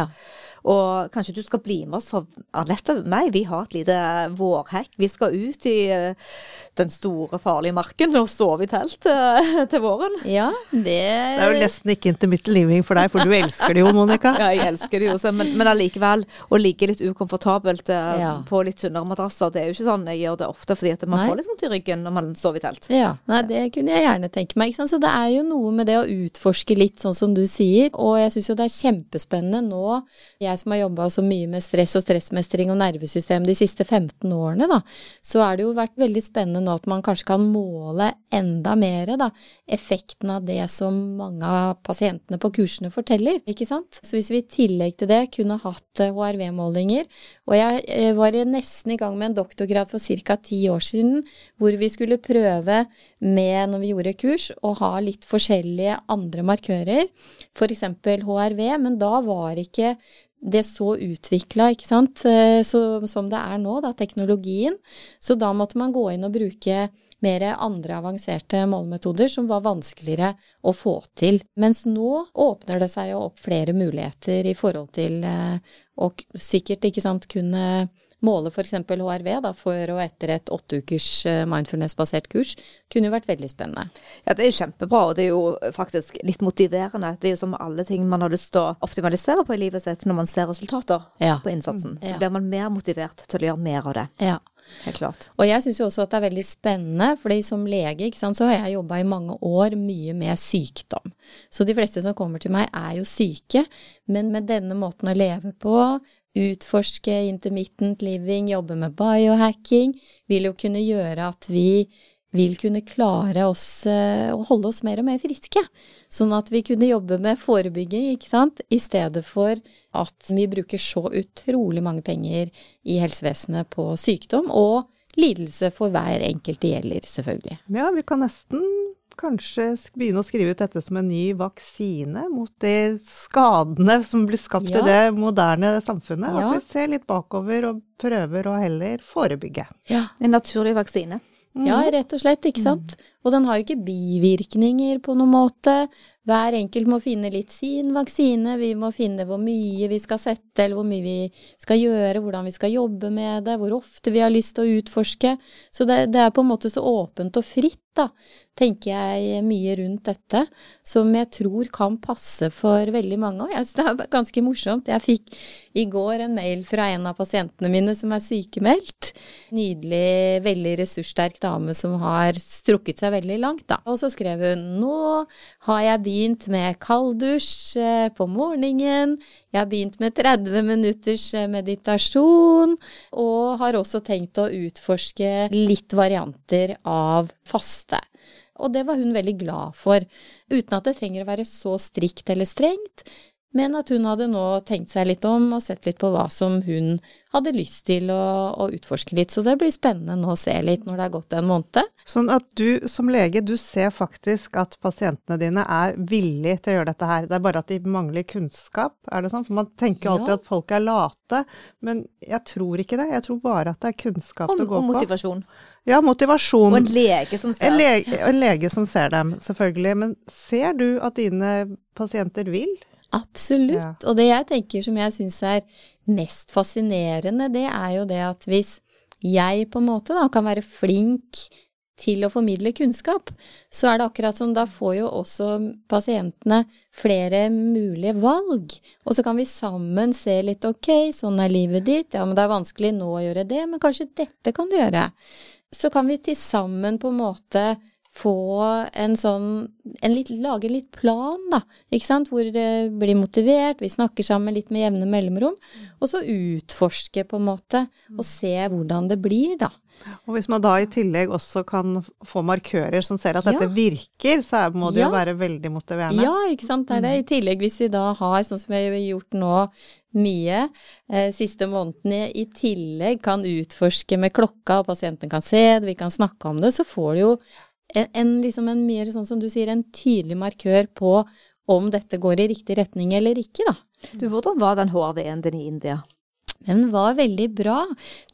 Speaker 1: Og kanskje du skal bli med oss, for Arlette og meg, vi har et lite vårhekk. Vi skal ut i eh, den store, farlige marken og sove i telt eh, til våren.
Speaker 3: Ja, det
Speaker 2: Det er jo nesten ikke intermittent living for deg, for du elsker det jo, Monica.
Speaker 1: Ja, jeg elsker det jo, men, men allikevel å ligge litt ukomfortabelt eh,
Speaker 3: Ja.
Speaker 1: på litt tynnere madrasser, det er jo ikke sånn jeg gjør det ofte, fordi at man
Speaker 3: Nei.
Speaker 1: får litt vondt i ryggen når man sover i telt.
Speaker 3: Ja, nei, det kunne jeg gjerne tenke meg. Ikke sant? Så det er jo noe med det å utforske litt, sånn som du sier. Og jeg syns jo det er kjempespennende nå, jeg som har jobba så mye med stress og stressmestring og nervesystem de siste 15 årene, da, så har det jo vært veldig spennende nå at man kanskje kan måle enda mer, da, effekten av det som mange av pasientene på kursene forteller, ikke sant. Så hvis vi i tillegg til det kunne hatt eh, HRV-målinger, og jeg eh, var nesten i gang med en doktorgrad for ca. ti år siden, hvor vi skulle prøve med, når vi gjorde kurs, å ha litt forskjellige andre markører, f.eks. HRV, men da var ikke det så utvikla, eh, som det er nå, da, teknologien. Så da måtte man gå inn og bruke mer andre avanserte målemetoder som var vanskeligere å få til. Mens nå åpner det seg jo opp flere muligheter i forhold til å sikkert, ikke sant, kunne måle f.eks. HRV da, for og etter et åtte ukers eh, mindfulness-basert kurs, kunne jo vært veldig spennende.
Speaker 1: Ja, det er jo kjempebra, og det er jo faktisk litt motiverende. Det er jo som alle ting man har lyst til å optimalisere på i livet sitt når man ser resultater ja. på innsatsen. Så ja. blir man mer motivert til å gjøre mer av det.
Speaker 3: Ja.
Speaker 1: Helt klart.
Speaker 3: Og jeg syns jo også at det er veldig spennende, fordi som lege ikke sant, så har jeg jobba i mange år mye med sykdom. Så de fleste som kommer til meg er jo syke, men med denne måten å leve på, utforske intermittent living, jobbe med biohacking, vil jo kunne gjøre at vi vil kunne klare oss eh, å holde oss mer og mer friske. Sånn at vi kunne jobbe med forebygging, ikke sant, i stedet for at vi bruker så utrolig mange penger i helsevesenet på sykdom og lidelse for hver enkelt det gjelder, selvfølgelig.
Speaker 2: Ja, vi kan nesten kanskje begynne å skrive ut dette som en ny vaksine mot de skadene som blir skapt ja. i det moderne samfunnet. Ja. At vi ser litt bakover og prøver å heller forebygge.
Speaker 1: Ja, En naturlig vaksine.
Speaker 3: Mm. Ja, rett og slett, ikke sant. Mm. Og den har jo ikke bivirkninger på noen måte. Hver enkelt må finne litt sin vaksine, vi må finne hvor mye vi skal sette, eller hvor mye vi skal gjøre, hvordan vi skal jobbe med det, hvor ofte vi har lyst til å utforske. Så det, det er på en måte så åpent og fritt da, tenker jeg mye rundt dette, som jeg tror kan passe for veldig mange. Og jeg synes det er ganske morsomt. Jeg fikk i går en mail fra en av pasientene mine som er sykemeldt. Nydelig, veldig ressurssterk dame som har strukket seg veldig langt, da. Og så skrev hun nå har jeg begynt med kalddusj eh, på morgenen. Jeg har begynt med 30 minutters eh, meditasjon, og har også tenkt å utforske litt varianter av faste. Og det var hun veldig glad for, uten at det trenger å være så strikt eller strengt, men at hun hadde nå tenkt seg litt om og sett litt på hva som hun hadde lyst til å, å, utforske litt. Så det blir spennende nå å se litt når det er gått en måned.
Speaker 2: Sånn at du som lege, du ser faktisk at pasientene dine er villige til å gjøre dette her. Det er bare at de mangler kunnskap, er det sånn? For man tenker jo alltid ja. at folk er late, men jeg tror ikke det. Jeg tror bare at det er kunnskap
Speaker 1: om,
Speaker 2: det går på.
Speaker 1: Og motivasjon.
Speaker 2: Ja, motivasjon.
Speaker 1: Og en lege som ser
Speaker 2: en lege, en lege som ser dem, selvfølgelig. Men ser du at dine pasienter vil?
Speaker 3: Absolutt. Og det jeg tenker som jeg syns er mest fascinerende, det er jo det at hvis jeg på en måte da kan være flink til å formidle kunnskap, så er det akkurat som da får jo også pasientene flere mulige valg. Og så kan vi sammen se litt ok, sånn er livet ditt, ja men det er vanskelig nå å gjøre det, men kanskje dette kan du gjøre. Så kan vi til sammen på en måte få en sånn en litt, Lage litt plan, da, ikke sant, hvor det blir motivert, vi snakker sammen litt med jevne mellomrom, og så utforske på en måte, og se hvordan det blir, da.
Speaker 2: Og hvis man da i tillegg også kan få markører som ser at dette ja. virker, så må det ja. jo være veldig motiverende.
Speaker 3: Ja, ikke sant, det er det. I tillegg hvis vi da har, sånn som vi har gjort nå, mye eh, siste månedene, i tillegg kan utforske med klokka, og pasienten kan se det, vi kan snakke om det, så får du jo en, liksom en mer sånn som du sier, en tydelig markør på om dette går i riktig retning eller ikke, da.
Speaker 1: Du, hvordan var den HRV-en din i India?
Speaker 3: Den var veldig bra.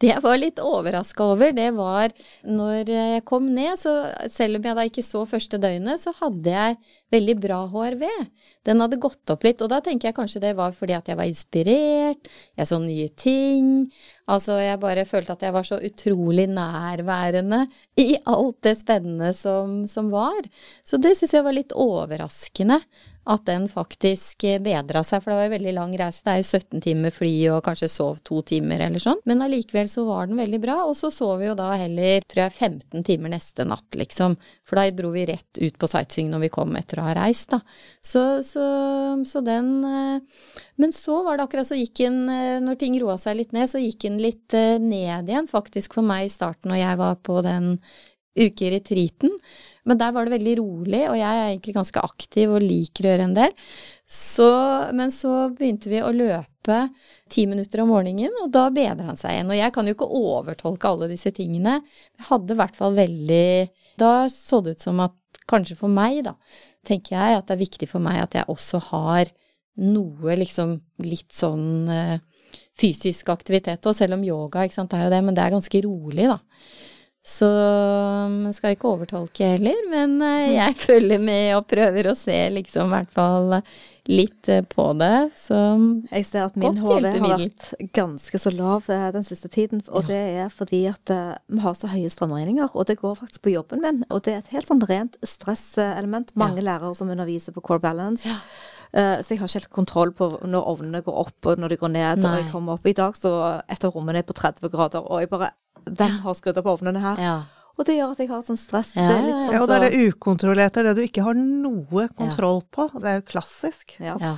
Speaker 3: Det jeg var litt overraska over, det var når jeg kom ned, så selv om jeg da ikke så første døgnet, så hadde jeg veldig bra HRV. Den hadde gått opp litt, og da tenker jeg kanskje det var fordi at jeg var inspirert, jeg så nye ting. Altså, jeg bare følte at jeg var så utrolig nærværende i alt det spennende som, som var. Så det syns jeg var litt overraskende at den faktisk eh, bedra seg, for det var en veldig lang reise. Det er jo 17 timer fly og kanskje sov to timer eller sånn. Men allikevel så var den veldig bra, og så sov vi jo da heller, tror jeg, 15 timer neste natt, liksom. For da dro vi rett ut på sightseeing når vi kom etter å ha reist, da. Så, så, så den eh, Men så var det akkurat så gikk den, eh, når ting roa seg litt ned, så gikk den litt ned igjen, faktisk for meg i starten når jeg var på den ukeretreaten. Men der var det veldig rolig, og jeg er egentlig ganske aktiv og liker å gjøre en del. Så, men så begynte vi å løpe ti minutter om morgenen, og da bedra han seg igjen. Og jeg kan jo ikke overtolke alle disse tingene. Jeg hadde i hvert fall veldig Da så det ut som at kanskje for meg, da, tenker jeg at det er viktig for meg at jeg også har noe liksom litt sånn uh, fysisk aktivitet. Og selv om yoga, ikke sant, det er jo det, men det er ganske rolig, da. Så man skal ikke overtolke heller, men eh, jeg følger med og prøver å se liksom i hvert fall litt eh, på det. Så
Speaker 1: Jeg ser at min HV har vært ganske så lav den siste tiden. Og det er fordi at vi har så høye strømregninger, og det går faktisk på jobben min. Og det er et helt sånn rent stresselement. Mange lærere som underviser på Core Balance.
Speaker 3: Ja.
Speaker 1: Eh, Så jeg har ikke helt kontroll på når ovnene går opp og når de går ned. Og jeg kommer opp i dag, så et av rommene er på 30 grader, og jeg bare Hvem har skrudd opp ovnene her?
Speaker 3: ja.
Speaker 1: Og det gjør at jeg har sånn stress.
Speaker 3: Ja,
Speaker 1: det er litt sånn
Speaker 2: Ja, og det er det ukontrollerte, det du ikke har noe kontroll på. Det er jo klassisk.
Speaker 1: ja.
Speaker 3: Ja.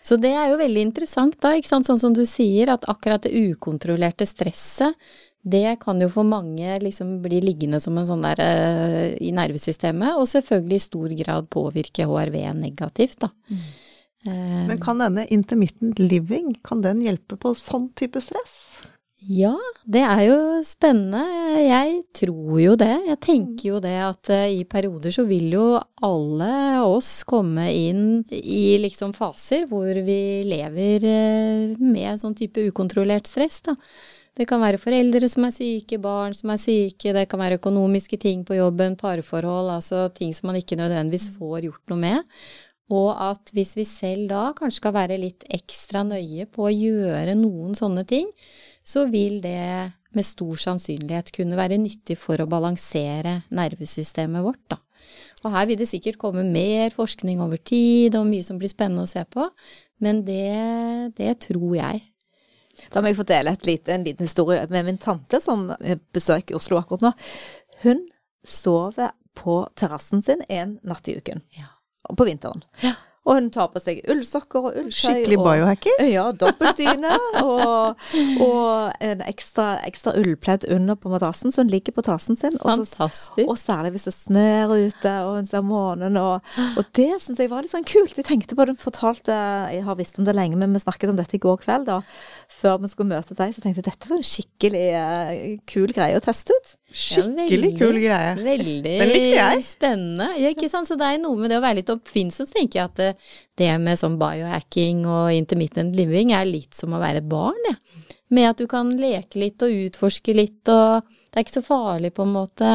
Speaker 3: Så det er jo veldig interessant da, ikke sant. Sånn som du sier, at akkurat det ukontrollerte stresset, det kan jo for mange liksom bli liggende som en sånn der uh, i nervesystemet, og selvfølgelig i stor grad påvirke HRV negativt, da. Eh,
Speaker 2: Men kan denne intermittent living, kan den hjelpe på sånn type stress?
Speaker 3: Ja, det er jo spennende. Jeg tror jo det. Jeg tenker jo det at eh, i perioder så vil jo alle oss komme inn i liksom faser hvor vi lever eh, med sånn type ukontrollert stress, da. Det kan være foreldre som er syke, barn som er syke, det kan være økonomiske ting på jobben, parforhold, altså ting som man ikke nødvendigvis får gjort noe med. Og at hvis vi selv da kanskje skal være litt ekstra nøye på å gjøre noen sånne ting, så vil det med stor sannsynlighet kunne være nyttig for å balansere nervesystemet vårt, da. Og her vil det sikkert komme mer forskning over tid, og mye som blir spennende å se på, men det, det tror jeg.
Speaker 1: Da må jeg få dele et lite, en liten historie med min tante som besøker Oslo akkurat nå. Hun sover på terrassen sin en natt i uken
Speaker 3: Ja.
Speaker 1: på vinteren.
Speaker 3: Ja.
Speaker 1: Og hun tar på seg ullsokker og ulltøy.
Speaker 2: Skikkelig
Speaker 1: og. Ja, dobbeltdyne og, og en ekstra, ekstra ullpledd under på madrassen, så hun ligger på tassen sin. Og, så,
Speaker 3: Fantastisk.
Speaker 1: og særlig hvis det snør ute og hun ser månen. Og, og det syns jeg var litt sånn kult. Jeg tenkte på det, hun fortalte Jeg har visst om det lenge, men vi snakket om dette i går kveld, da. Før vi skulle møte deg, så tenkte jeg dette var en skikkelig uh, kul greie å teste ut.
Speaker 2: Skikkelig kul greie.
Speaker 3: Veldig
Speaker 2: Den likte jeg.
Speaker 3: spennende. Ja, ikke sant? Så det er noe med det å være litt oppfinnsom, så tenker jeg at det, det med sånn biohacking og intermittent living er litt som å være barn, jeg. Med at du kan leke litt og utforske litt, og det er ikke så farlig på en måte,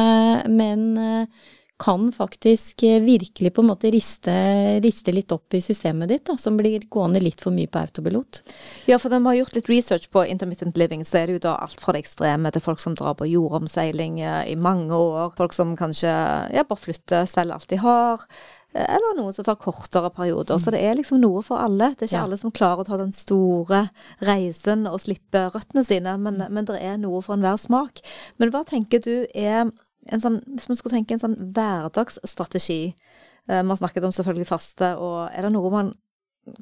Speaker 3: men eh, kan faktisk eh, virkelig på en måte riste, riste litt opp i systemet ditt, da, som blir gående litt for mye på autopilot.
Speaker 1: Ja, for når vi har gjort litt research på intermittent living, så er det jo da alt fra det ekstreme til folk som drar på jordomseiling eh, i mange år. Folk som kanskje ja, bare flytter, selger alt de har. eh, Eller noen som tar kortere perioder. Så det er liksom noe for alle. Det er ikke
Speaker 3: Ja.
Speaker 1: alle som klarer å ta den store reisen og slippe røttene sine, men, men det er noe for enhver smak. Men hva tenker du er en sånn, hvis vi skulle tenke en sånn hverdagsstrategi eh, Vi har snakket om selvfølgelig faste, og er det noe man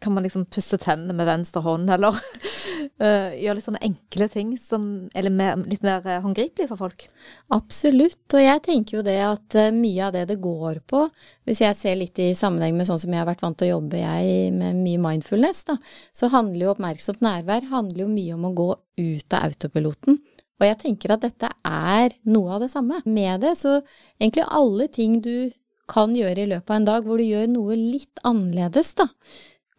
Speaker 1: kan man liksom pusse tennene med venstre hånd, eller eh, gjøre litt sånne enkle ting som er litt mer, litt eh, håndgripelige for folk?
Speaker 3: Absolutt, og jeg tenker jo det at eh, mye av det det går på, hvis jeg ser litt i sammenheng med sånn som jeg har vært vant til å jobbe jeg med mye mindfulness, da, så handler jo oppmerksomt nærvær handler jo mye om å gå ut av autopiloten. Og jeg tenker at dette er noe av det samme. Med det, så egentlig alle ting du kan gjøre i løpet av en dag hvor du gjør noe litt annerledes, da,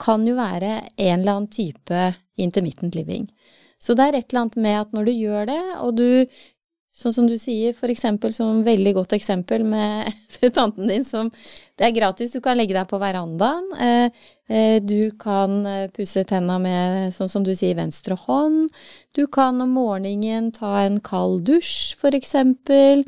Speaker 3: kan jo være en eller annen type intermittent living. Så det er et eller annet med at når du gjør det, og du Sånn som du sier, for eksempel som veldig godt eksempel med tanten din som Det er gratis, du kan legge deg på verandaen. Eh, eh, du kan eh, pusse tenna med, sånn som du sier, venstre hånd. Du kan om morgenen ta en kald dusj, for eksempel.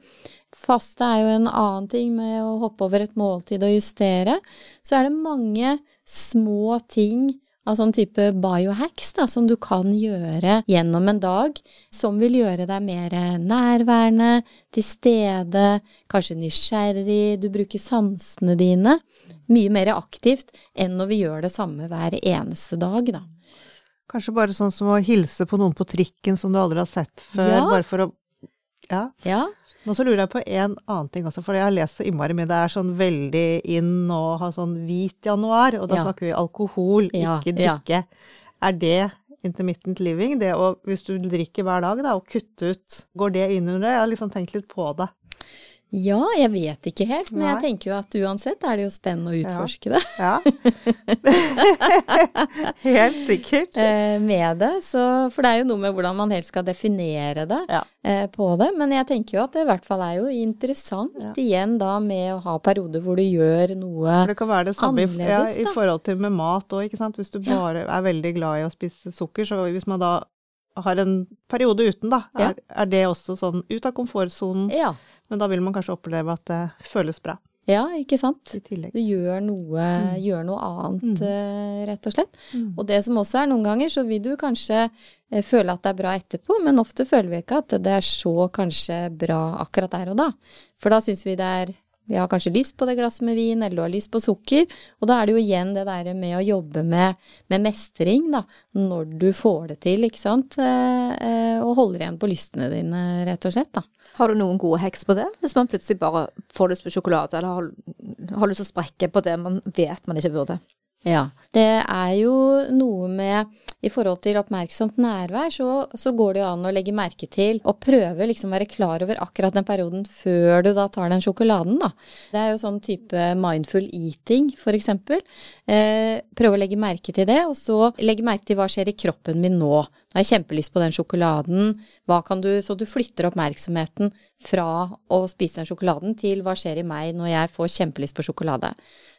Speaker 3: Faste er jo en annen ting med å hoppe over et måltid og justere. Så er det mange små ting av sånn type biohacks da, som du kan gjøre gjennom en dag, som vil gjøre deg mer nærværende, til stede, kanskje nysgjerrig, du bruker sansene dine mye mer aktivt enn når vi gjør det samme hver eneste dag, da.
Speaker 2: Kanskje bare sånn som å hilse på noen på trikken som du aldri har sett før,
Speaker 3: Ja.
Speaker 2: bare for å Ja.
Speaker 3: Ja,
Speaker 2: Men så lurer jeg på en annen ting også, for jeg har lest så innmari mye. Det er sånn veldig inn å ha sånn hvit januar, og da
Speaker 3: Ja.
Speaker 2: snakker vi alkohol,
Speaker 3: Ja,
Speaker 2: ikke
Speaker 3: ja.
Speaker 2: drikke. Er det intermittent living? Det å, hvis du drikker hver dag, da, og kutte ut, går det inn under det? Jeg har liksom tenkt litt på det.
Speaker 3: Ja, jeg vet ikke helt, men
Speaker 2: Nei.
Speaker 3: jeg tenker jo at uansett er det jo spennende å utforske det
Speaker 2: Ja. Helt sikkert.
Speaker 3: eh, med det. Så, for det er jo noe med hvordan man helst skal definere det
Speaker 2: Ja.
Speaker 3: eh, på det. Men jeg tenker jo at det i hvert fall er jo interessant
Speaker 2: Ja.
Speaker 3: igjen da med å ha perioder hvor du gjør noe
Speaker 2: annerledes. det kan være det samme i, i forhold til med mat òg, ikke sant. Hvis du bare er veldig glad i å spise sukker, så hvis man da har en periode uten, da, er, er det også sånn ut av komfortsonen.
Speaker 3: Ja.
Speaker 2: Men da vil man kanskje oppleve at det føles bra
Speaker 3: ja, ikke sant? Du gjør noe,
Speaker 2: Mm.
Speaker 3: gjør noe annet,
Speaker 2: Mm.
Speaker 3: eh, rett og slett.
Speaker 2: Mm.
Speaker 3: Og det som også er noen ganger, så vil du kanskje eh, føle at det er bra etterpå, men ofte føler vi ikke at det er så kanskje bra akkurat der og da. For da syns vi det er vi har kanskje lyst på det glasset med vin, eller du har lyst på sukker. Og da er det jo igjen det der med å jobbe med, med mestring, da. Når du får det til, ikke sant. Eh, eh, og holder igjen på lystene dine, rett og slett, da.
Speaker 1: Har du noen gode heks på det? Hvis man plutselig bare får lyst på sjokolade, eller har, har lyst til å sprekke på det man vet man ikke burde?
Speaker 3: Ja. Det er jo noe med i forhold til oppmerksomt nærvær, så, så går det jo an å legge merke til og prøve liksom være klar over akkurat den perioden før du da tar den sjokoladen, da. Det er jo sånn type mindful eating, eksempel. Eh, prøve å legge merke til det, og så legge merke til hva skjer i kroppen min nå. Nå har jeg kjempelyst på den sjokoladen. Hva kan du, så du flytter oppmerksomheten fra å spise den sjokoladen til hva skjer i meg når jeg får kjempelyst på sjokolade.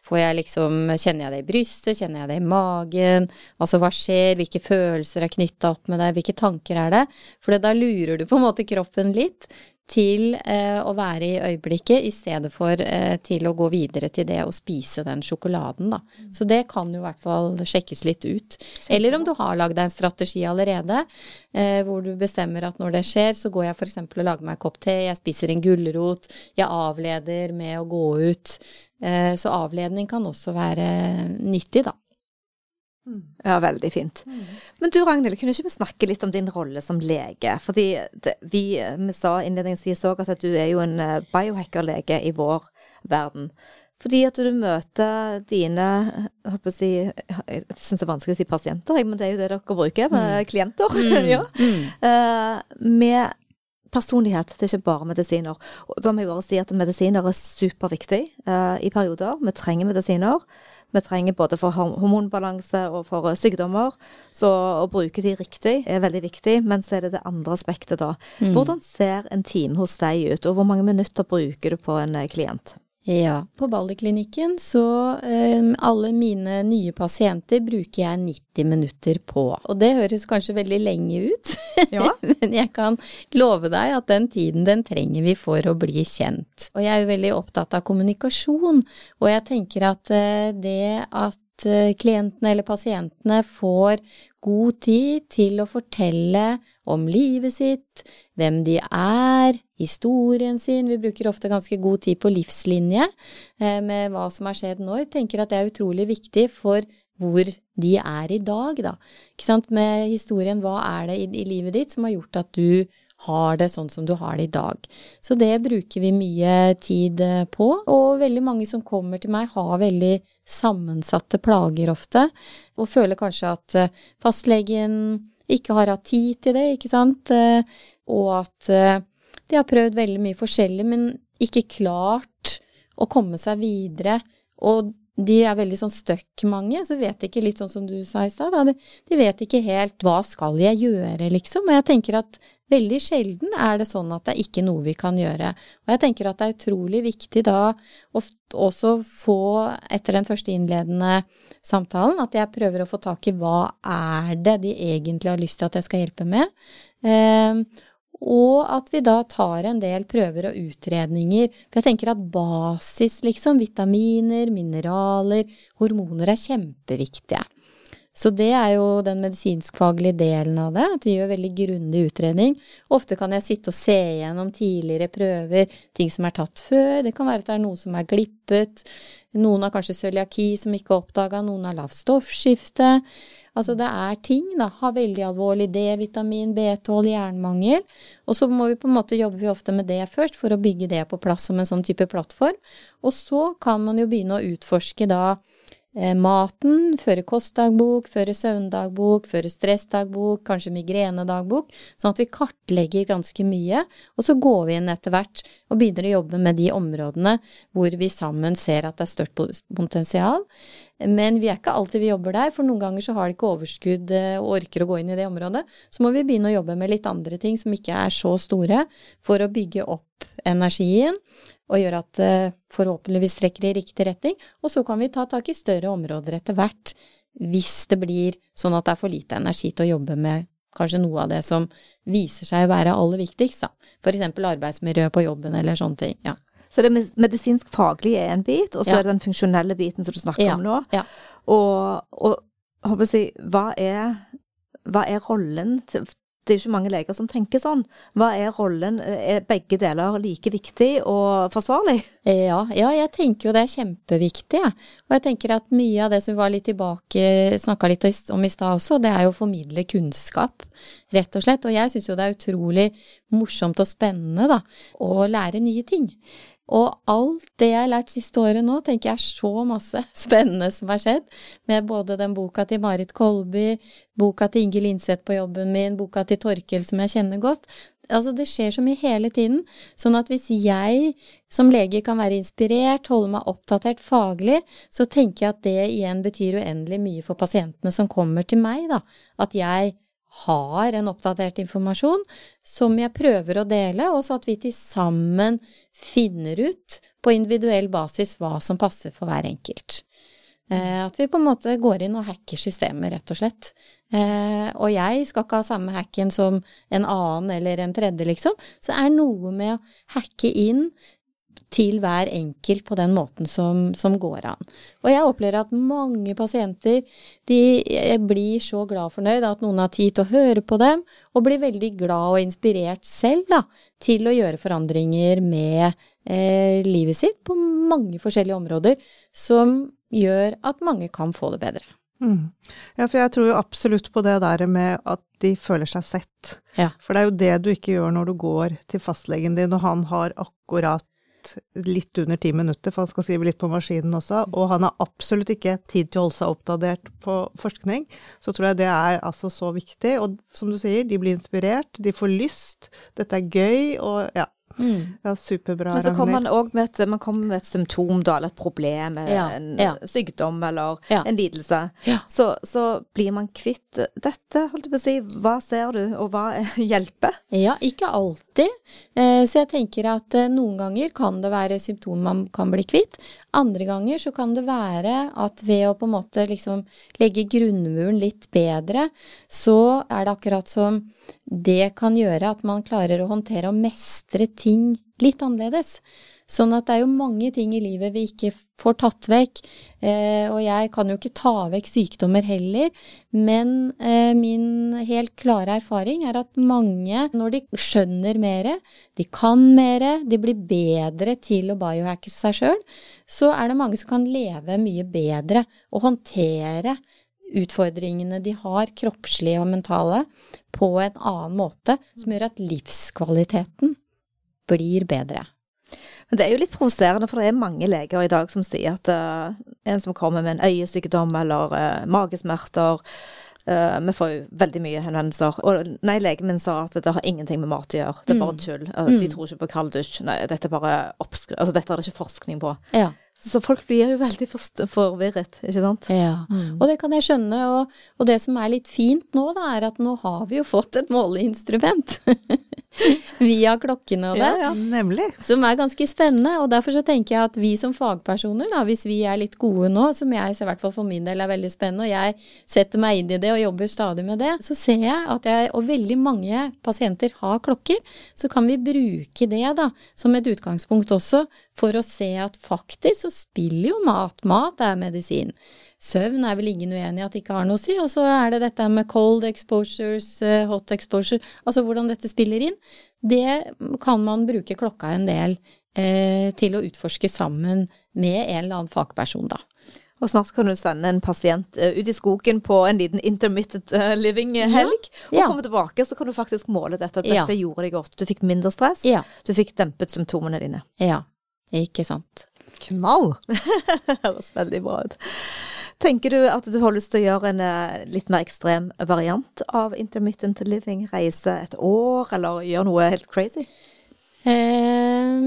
Speaker 3: Får jeg liksom, kjenner jeg det i brystet, kjenner jeg det i magen? Altså hva skjer, hvilke følelser er knytta opp med det, hvilke tanker er det? For da lurer du på en måte kroppen litt til eh, å være i øyeblikket, i stedet for eh, til å gå videre til det å spise den sjokoladen, da. Så det kan jo i hvert fall sjekkes litt ut. Eller om du har lagd deg en strategi allerede, eh, hvor du bestemmer at når det skjer, så går jeg f.eks. og lager meg en kopp te, jeg spiser en gulrot, jeg avleder med å gå ut. Eh, så avledning kan også være nyttig, da.
Speaker 2: Mm.
Speaker 1: Ja, veldig fint. Men du Ragnhild, kunne ikke vi snakke litt om din rolle som lege? Fordi det, vi, vi sa innledningsvis òg at du er jo en eh, biohacker-lege i vår verden. Fordi at du møter dine jeg holdt på å si, Jeg syns det er vanskelig å si pasienter, men det er jo det dere bruker. Med klienter. ja.
Speaker 3: Mm.
Speaker 1: Eh, med personlighet, det er ikke bare medisiner. Og da må jeg bare si at medisiner er superviktig eh, i perioder. Vi trenger medisiner. Vi trenger både for hormonbalanse og for sykdommer. Så å bruke de riktig er veldig viktig. Men så er det det andre aspektet, da.
Speaker 3: Mm.
Speaker 1: Hvordan ser en time hos deg ut, og hvor mange minutter bruker du på en eh, klient?
Speaker 3: Ja, på Balderklinikken så um, alle mine nye pasienter bruker jeg 90 minutter på. Og det høres kanskje veldig lenge ut,
Speaker 1: Ja.
Speaker 3: men jeg kan love deg at den tiden den trenger vi for å bli kjent. Og jeg er jo veldig opptatt av kommunikasjon, og jeg tenker at uh, det at eh, klientene eller pasientene får god tid til å fortelle om livet sitt, hvem de er, historien sin. Vi bruker ofte ganske god tid på livslinje eh, med hva som har skjedd nå. Tenker at det er utrolig viktig for hvor de er i dag, da. Ikke sant? Med historien, hva er det i, i livet ditt som har gjort at du har det sånn som du har det i dag. Så det bruker vi mye tid eh, på, og veldig mange som kommer til meg har veldig sammensatte plager ofte, og føler kanskje at eh, fastlegen ikke har hatt tid til det, ikke sant, og at de har prøvd veldig mye forskjellig, men ikke klart å komme seg videre, og de er veldig sånn støkk mange, så vet ikke litt sånn som du sa i stad. De vet ikke helt hva skal jeg gjøre, liksom. Og jeg tenker at veldig sjelden er det sånn at det er ikke noe vi kan gjøre. Og jeg tenker at det er utrolig viktig da å også få, etter den første innledende samtalen, at jeg prøver å få tak i hva er det de egentlig har lyst til at jeg skal hjelpe med. Eh, og at vi da tar en del prøver og utredninger. For jeg tenker at basis, liksom, vitaminer, mineraler, hormoner er kjempeviktige. Så det er jo den medisinskfaglige delen av det, at vi gjør veldig grundig utredning. Ofte kan jeg sitte og se gjennom tidligere prøver, ting som er tatt før. Det kan være at det er noe som er glippet. Noen har kanskje cøliaki som ikke er oppdaga, noen har lavt stoffskifte. Altså det er ting, da. Har veldig alvorlig D-vitamin, B12, jernmangel. Og så må vi på en måte jobber vi ofte med det først, for å bygge det på plass som en sånn type plattform. Og så kan man jo begynne å utforske da maten, føre kostdagbok, føre søvndagbok, føre stressdagbok, kanskje migrenedagbok, sånn at vi kartlegger ganske mye. Og så går vi inn etter hvert og begynner å jobbe med de områdene hvor vi sammen ser at det er størst potensial. Men vi er ikke alltid vi jobber der, for noen ganger så har de ikke overskudd eh, og orker å gå inn i det området. Så må vi begynne å jobbe med litt andre ting som ikke er så store, for å bygge opp energien og gjøre at det forhåpentligvis trekker i riktig retning. Og så kan vi ta tak i større områder etter hvert, hvis det blir sånn at det er for lite energi til å jobbe med kanskje noe av det som viser seg å være aller viktigst, da. For eksempel arbeidsmiljø på jobben eller sånne ting. Ja.
Speaker 1: Så det medisinsk faglige er en bit, og så ja. er det den funksjonelle biten som du snakker ja. om nå.
Speaker 3: Ja.
Speaker 1: Og, og håper jeg, hva er, hva er rollen til, det er jo ikke mange leger som tenker sånn. Hva er rollen? Er begge deler like viktig og forsvarlig?
Speaker 3: Ja, ja jeg tenker jo det er kjempeviktig. Ja. Og jeg tenker at mye av det som vi var litt tilbake, snakka litt om i stad også, det er jo å formidle kunnskap, rett og slett. Og jeg syns jo det er utrolig morsomt og spennende, da, å lære nye ting. Og alt det jeg har lært siste året nå, tenker jeg er så masse spennende som har skjedd. Med både den boka til Marit Kolby, boka til Inge Linseth på jobben min, boka til Torkel som jeg kjenner godt. Altså, det skjer så mye hele tiden. Sånn at hvis jeg som lege kan være inspirert, holde meg oppdatert faglig, så tenker jeg at det igjen betyr uendelig mye for pasientene som kommer til meg, da. At jeg har en oppdatert informasjon som jeg prøver å dele, og så at vi til sammen finner ut på individuell basis hva som passer for hver enkelt. Eh, at vi på en måte går inn og hacker systemet, rett og slett. Eh, og jeg skal ikke ha samme hacken som en annen eller en tredje, liksom. Så det er noe med å hacke inn til hver enkelt på den måten som, som, går an. Og jeg opplever at mange pasienter de blir så glad og fornøyd at noen har tid til å høre på dem, og blir veldig glad og inspirert selv da, til å gjøre forandringer med eh, livet sitt på mange forskjellige områder, som gjør at mange kan få det bedre.
Speaker 2: Mm. Ja, for jeg tror jo absolutt på det der med at de føler seg sett.
Speaker 3: Ja.
Speaker 2: For det er jo det du ikke gjør når du går til fastlegen din, og han har akkurat litt under ti minutter, for han skal skrive litt på maskinen også. Og han har absolutt ikke tid til å holde seg oppdatert på forskning. Så tror jeg det er altså så viktig. Og som du sier, de blir inspirert, de får lyst. Dette er gøy, og ja. Mm. Ja, superbra,
Speaker 1: Men så kommer man òg med, et, med et symptom, da, eller et problem, ja, en ja. sykdom eller en lidelse. Så, så, blir man kvitt dette, holdt jeg på å si. Hva ser du, og hva hjelper?
Speaker 3: Ja, ikke alltid. Eh, så jeg tenker at eh, noen ganger kan det være symptomer man kan bli kvitt. Andre ganger så kan det være at ved å på en måte liksom legge grunnmuren litt bedre, så er det akkurat som det kan gjøre at man klarer å håndtere og mestre ting litt annerledes. Sånn at det er jo mange ting i livet vi ikke får tatt vekk. Eh, og jeg kan jo ikke ta vekk sykdommer heller, men eh, min helt klare erfaring er at mange, når de skjønner mer, de kan mer, de blir bedre til å biohacke seg sjøl, så er det mange som kan leve mye bedre og håndtere utfordringene de har, kroppslige og mentale, på en annen måte, som gjør at livskvaliteten blir bedre.
Speaker 1: Men det er jo litt provoserende, for det er mange leger i dag som sier at uh, en som kommer med en øyesykdom eller uh, magesmerter uh, Vi får jo veldig mye henvendelser. Og nei, legen min sa at det har ingenting med mat å gjøre. Det er bare mm. tull. Mm. De tror ikke på kald dusj. Nei, dette bare. Altså, dette er det ikke forskning på.
Speaker 3: Ja.
Speaker 1: Så folk blir jo veldig forvirret, ikke sant?
Speaker 3: Ja, mm. og det kan jeg skjønne. Og, og, det som er litt fint nå, da, er at nå har vi jo fått et måleinstrument. Via klokkene og det.
Speaker 2: Ja, ja, nemlig.
Speaker 3: Som er ganske spennende. Og derfor så tenker jeg at vi som fagpersoner, da, hvis vi er litt gode nå, som jeg i hvert fall for min del er veldig spennende, og jeg setter meg inn i det og jobber stadig med det, så ser jeg at jeg, og veldig mange pasienter har klokker, så kan vi bruke det da, som et utgangspunkt også for å se at faktisk så spiller jo mat. Mat er medisin. Søvn er vel ingen uenig i at det ikke har noe å si. Og så er det dette med cold exposures, eh, hot exposure, altså hvordan dette spiller inn. Det kan man bruke klokka en del eh, til å utforske sammen med en eller annen fagperson, da.
Speaker 1: Og snart kan du sende en pasient uh, ut i skogen på en liten intermittent uh, living-helg. Ja. Og komme tilbake, så kan du faktisk måle dette. Dette ja. gjorde deg godt. Du fikk mindre stress. Du fikk dempet symptomene dine.
Speaker 3: Ja. Ikke sant.
Speaker 2: Knall!
Speaker 1: det høres veldig bra ut. Tenker du at du har lyst til å gjøre en eh, litt mer ekstrem variant av intermittent living? Reise et år, eller gjøre noe helt crazy?
Speaker 3: Um,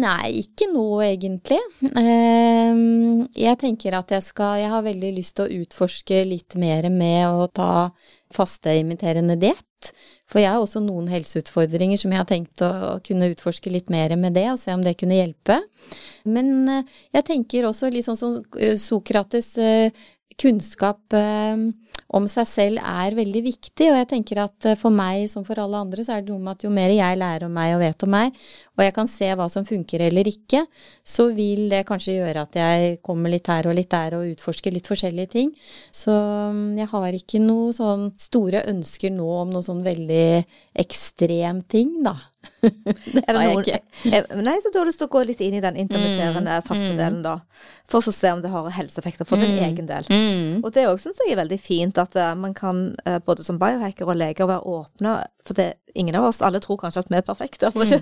Speaker 3: nei, ikke nå egentlig. Um, jeg tenker at jeg skal Jeg har veldig lyst til å utforske litt mer med å ta faste imiterende diett. For jeg har også noen helseutfordringer som jeg har tenkt å, å kunne utforske litt mer med det, og se om det kunne hjelpe. Men uh, jeg tenker også litt sånn som uh, Sokrates uh, kunnskap eh, om seg selv er veldig viktig, og jeg tenker at eh, for meg som for alle andre, så er det noe med at jo mer jeg lærer om meg og vet om meg, og jeg kan se hva som funker eller ikke, så vil det kanskje gjøre at jeg kommer litt her og litt der og utforsker litt forskjellige ting. Så mm, jeg har ikke noe sånn store ønsker nå om noe sånn veldig ekstrem ting, da.
Speaker 1: det har jeg ikke. Nei, så du har lyst til å gå litt inn i den intermitterende mm, faste mm. delen, da. For å se om det har helseeffekter for din mm, egen del. Og det òg syns jeg er veldig fint, at uh, man kan uh, både som biohacker og leger være åpne. For det, ingen av oss, alle tror kanskje at vi er perfekte, vi ikke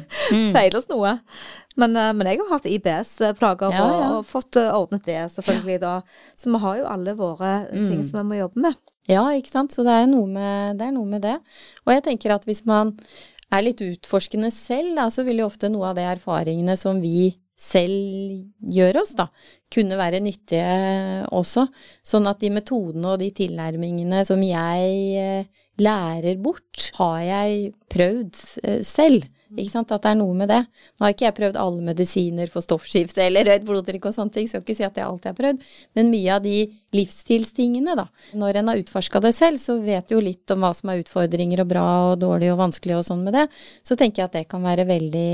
Speaker 1: feiler oss noe. Men, uh, men, jeg har hatt IBS-plager ja, ja. og, og, fått ordnet det, selvfølgelig, da. Så vi har jo alle våre ting som vi må jobbe med.
Speaker 3: Ja, ikke sant. Så det er, med, det er noe med det. Og jeg tenker at hvis man er litt utforskende selv, da, så vil jo ofte noe av de erfaringene som vi selv gjør oss, da, kunne være nyttige også. Sånn at de metodene og de tilnærmingene som jeg eh, lærer bort, har jeg prøvd selv selv. Ikke sant? At det er noe med det. Nå har ikke jeg prøvd alle medisiner for stoffskifte eller rødt blodtrykk og sånne ting, skal ikke si at jeg alltid har prøvd, men mye av de livsstilstingene, da. Når en har utforska det selv, så vet jo litt om hva som er utfordringer og bra og dårlig og vanskelig og sånn med det. Så tenker jeg at det kan være veldig,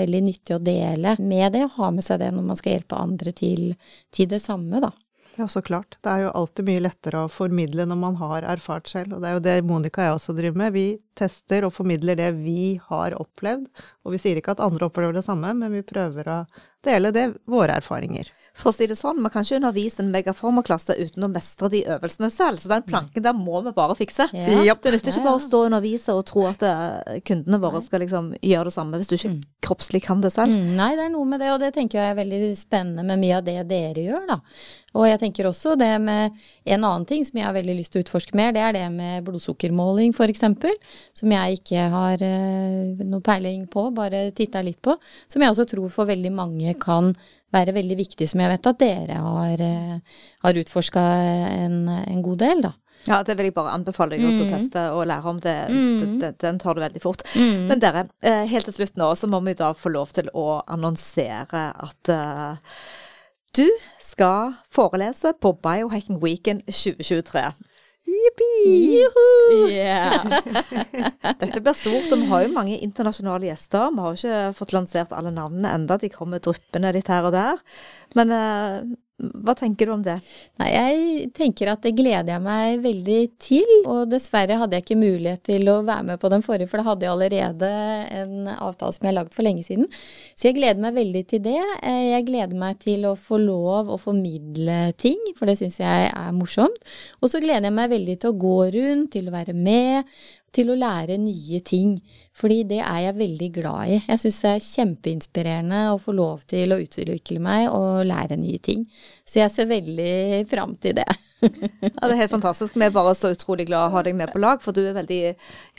Speaker 3: veldig nyttig å dele med det, og ha med seg det når man skal hjelpe andre til, til det samme, da.
Speaker 2: Ja, så klart. Det er jo alltid mye lettere å formidle når man har erfart selv. Og det er jo det Monica og jeg også driver med. Vi tester og formidler det vi har opplevd. Og vi sier ikke at andre opplever det samme, men vi prøver å dele det, våre erfaringer.
Speaker 1: For å si det sånn, man kan ikke undervise en megaformerklasse uten å mestre de øvelsene selv. Så den planken der må vi bare fikse. Ja. Det nytter ikke bare å stå og undervise og tro at eh, kundene våre skal liksom gjøre det samme, hvis du ikke mm. kroppslig kan det selv.
Speaker 3: Mm, nei, det er noe med det, og det tenker jeg er veldig spennende med mye av det dere gjør, da. Og jeg tenker også det med en annen ting som jeg har veldig lyst til å utforske mer, det er det med blodsukkermåling f.eks. Som jeg ikke har uh, noe peiling på, bare titta litt på. Som jeg også tror for veldig mange kan være veldig viktig, som jeg vet at dere har, uh, har utforska en, en, god del, da.
Speaker 1: Ja, det vil jeg bare anbefale deg også å mm. teste og lære om. det. Mm. det den tar du veldig fort. Mm. Men dere, eh, helt til slutt nå så må vi da få lov til å annonsere at uh, du skal forelese på Biohacking Weekend 2023.
Speaker 2: Jippi!
Speaker 1: Yeah. Dette blir stort, og vi har jo mange internasjonale gjester. Vi har jo ikke fått lansert alle navnene enda, de kommer dryppende litt her og der. Men uh, hva tenker du om det?
Speaker 3: Nei, jeg tenker at det gleder jeg meg veldig til. Og dessverre hadde jeg ikke mulighet til å være med på den forrige, for da hadde jeg allerede en avtale som jeg har lagd for lenge siden. Så jeg gleder meg veldig til det. Eh, jeg gleder meg til å få lov å formidle ting, for det syns jeg er morsomt. Og så gleder jeg meg veldig til å gå rundt, til å være med, til å lære nye ting. Fordi det er jeg veldig glad i. Jeg syns det er kjempeinspirerende å få lov til å utvikle meg og lære nye ting. Så jeg ser veldig fram til det.
Speaker 1: Ja, det er helt fantastisk. Vi er bare så utrolig glad å ha deg med på lag, for du er veldig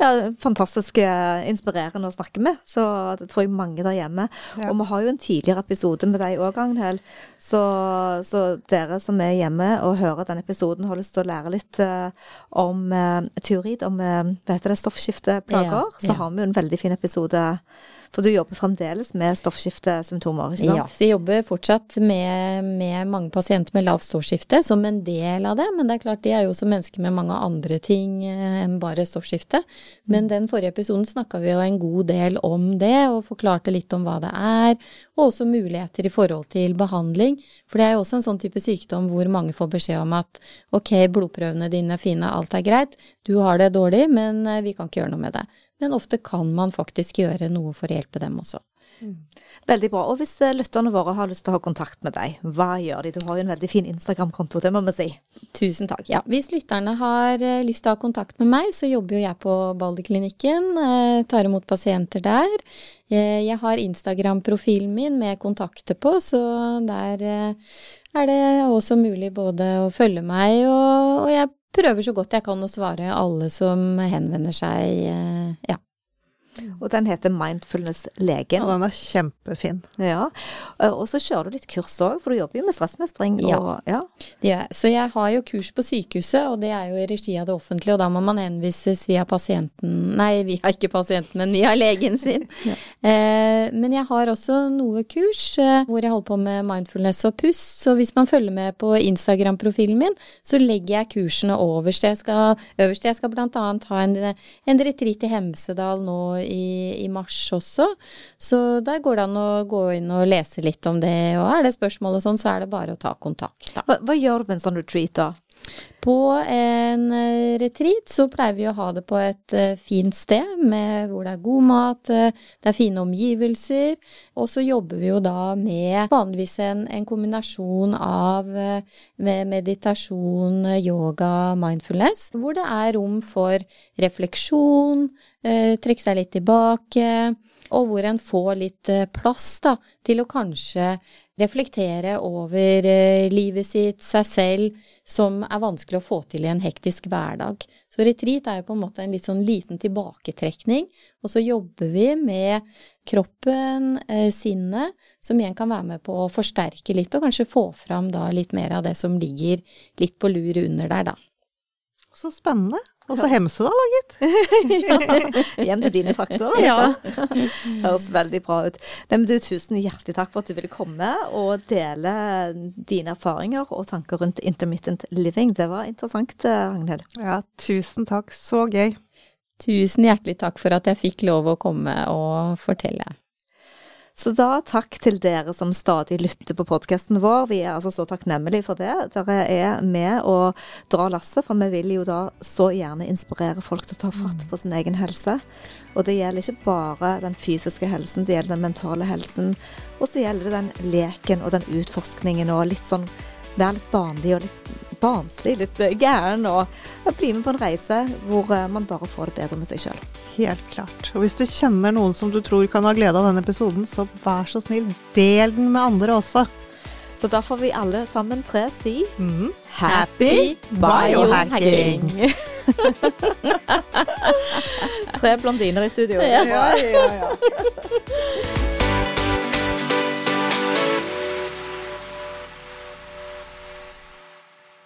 Speaker 1: ja, fantastisk eh, inspirerende å snakke med. Så det tror jeg mange der hjemme. Ja. Og vi har jo en tidligere episode med deg òg, Agnhild. Så, så, dere som er hjemme og hører denne episoden, har lyst til å lære litt uh, om uh, teori, om uh, hva heter det, stoffskifteplager, ja, så har vi jo en veldig fin episode for du jobber fremdeles med stoffskiftesymptomer, ikke sant?
Speaker 3: Ja, så jeg jobber fortsatt med, med mange pasienter med lavt stoffskifte som en del av det. Men det er klart, de er jo også mennesker med mange andre ting eh, enn bare stoffskifte. Men den forrige episoden snakka vi jo en god del om det, og forklarte litt om hva det er. Og også muligheter i forhold til behandling. For det er jo også en sånn type sykdom hvor mange får beskjed om at ok, blodprøvene dine er fine, alt er greit, du har det dårlig, men eh, vi kan ikke gjøre noe med det men ofte kan man faktisk gjøre noe for å hjelpe dem også.
Speaker 1: Mm. Veldig bra. Og hvis eh, lytterne våre har lyst til å ha kontakt med deg, hva gjør de? Du har jo en veldig fin Instagram-konto, det må vi si.
Speaker 3: Tusen takk. Ja, hvis lytterne har eh, lyst til å ha kontakt med meg, så jobber jo jeg på Balderklinikken. Eh, tar imot pasienter der. Jeg har Instagram-profilen min med kontakter på, så der er det også mulig både å følge meg, og, og jeg prøver så godt jeg kan å svare alle som henvender seg. eh, Ja.
Speaker 1: Og den heter Mindfulness-legen.
Speaker 2: Og den er kjempefin.
Speaker 1: Ja. Eh, Og så kjører du litt kurs òg, for du jobber jo med stressmestring.
Speaker 3: Ja.
Speaker 1: Og, ja.
Speaker 3: Ja, så jeg har jo kurs på sykehuset, og det er jo i regi av det offentlige, og da må man henvises via pasienten Nei, via ikke pasienten, men via legen sin.
Speaker 1: Ja.
Speaker 3: eh, men jeg har også noe kurs eh, hvor jeg holder på med mindfulness og pust, så hvis man følger med på Instagram-profilen min, så legger jeg kursene overst. Jeg skal, øverst. Jeg skal annet ha en, en retreat i Hemsedal nå i, i mars også, så der går det an å gå inn og lese litt om det, og er det spørsmål og sånn, så er det bare å ta kontakt.
Speaker 1: Hva, hva gjør du på en sånn retreat, da?
Speaker 3: På en retreat så pleier vi å ha det på et eh, fint sted med, hvor det er god mat, eh, det er fine omgivelser, og så jobber vi jo da med vanligvis en, en kombinasjon av eh, med meditasjon, yoga, mindfulness, hvor det er rom for refleksjon, trekke seg litt tilbake, og hvor en får litt eh, plass da, til å kanskje reflektere over eh, livet sitt, seg selv, som er vanskelig å få til i en hektisk hverdag. Så retreat er jo på en måte en litt sånn liten tilbaketrekning, og så jobber vi med kroppen, eh, sinnet, som igjen kan være med på å forsterke litt, og kanskje få fram da litt mer av det som ligger litt på lur under der, da.
Speaker 2: Så spennende. Og så Hemsedal, da, gitt.
Speaker 1: Hjem til dine trakter.
Speaker 2: Ja.
Speaker 1: Høres veldig bra ut. Nei, men du, tusen hjertelig takk for at du ville komme og dele dine erfaringer og tanker rundt intermittent living. Det var interessant, eh, Ragnhild.
Speaker 2: Ja, tusen takk. Så gøy.
Speaker 3: Tusen hjertelig takk for at jeg fikk lov å komme og fortelle.
Speaker 1: Så da takk til dere som stadig lytter på podkasten vår. Vi er altså så takknemlige for det. Dere er med og drar lasset, for vi vil jo da så gjerne inspirere folk til å ta fatt på sin egen helse. Og det gjelder ikke bare den fysiske helsen, det gjelder den mentale helsen. Og så gjelder det den leken og den utforskningen og litt sånn være litt barnlig og litt barnslig, litt eh, gæren. Og bli med på en reise hvor eh, man bare får det bedre med seg sjøl.
Speaker 2: Helt klart. Og hvis du kjenner noen som du tror kan ha glede av denne episoden, så vær så snill, del den med andre også.
Speaker 1: Så da får vi alle sammen tre si
Speaker 2: mm.
Speaker 1: Happy biohacking! Tre blondiner i studio.
Speaker 2: Ja, ja, ja.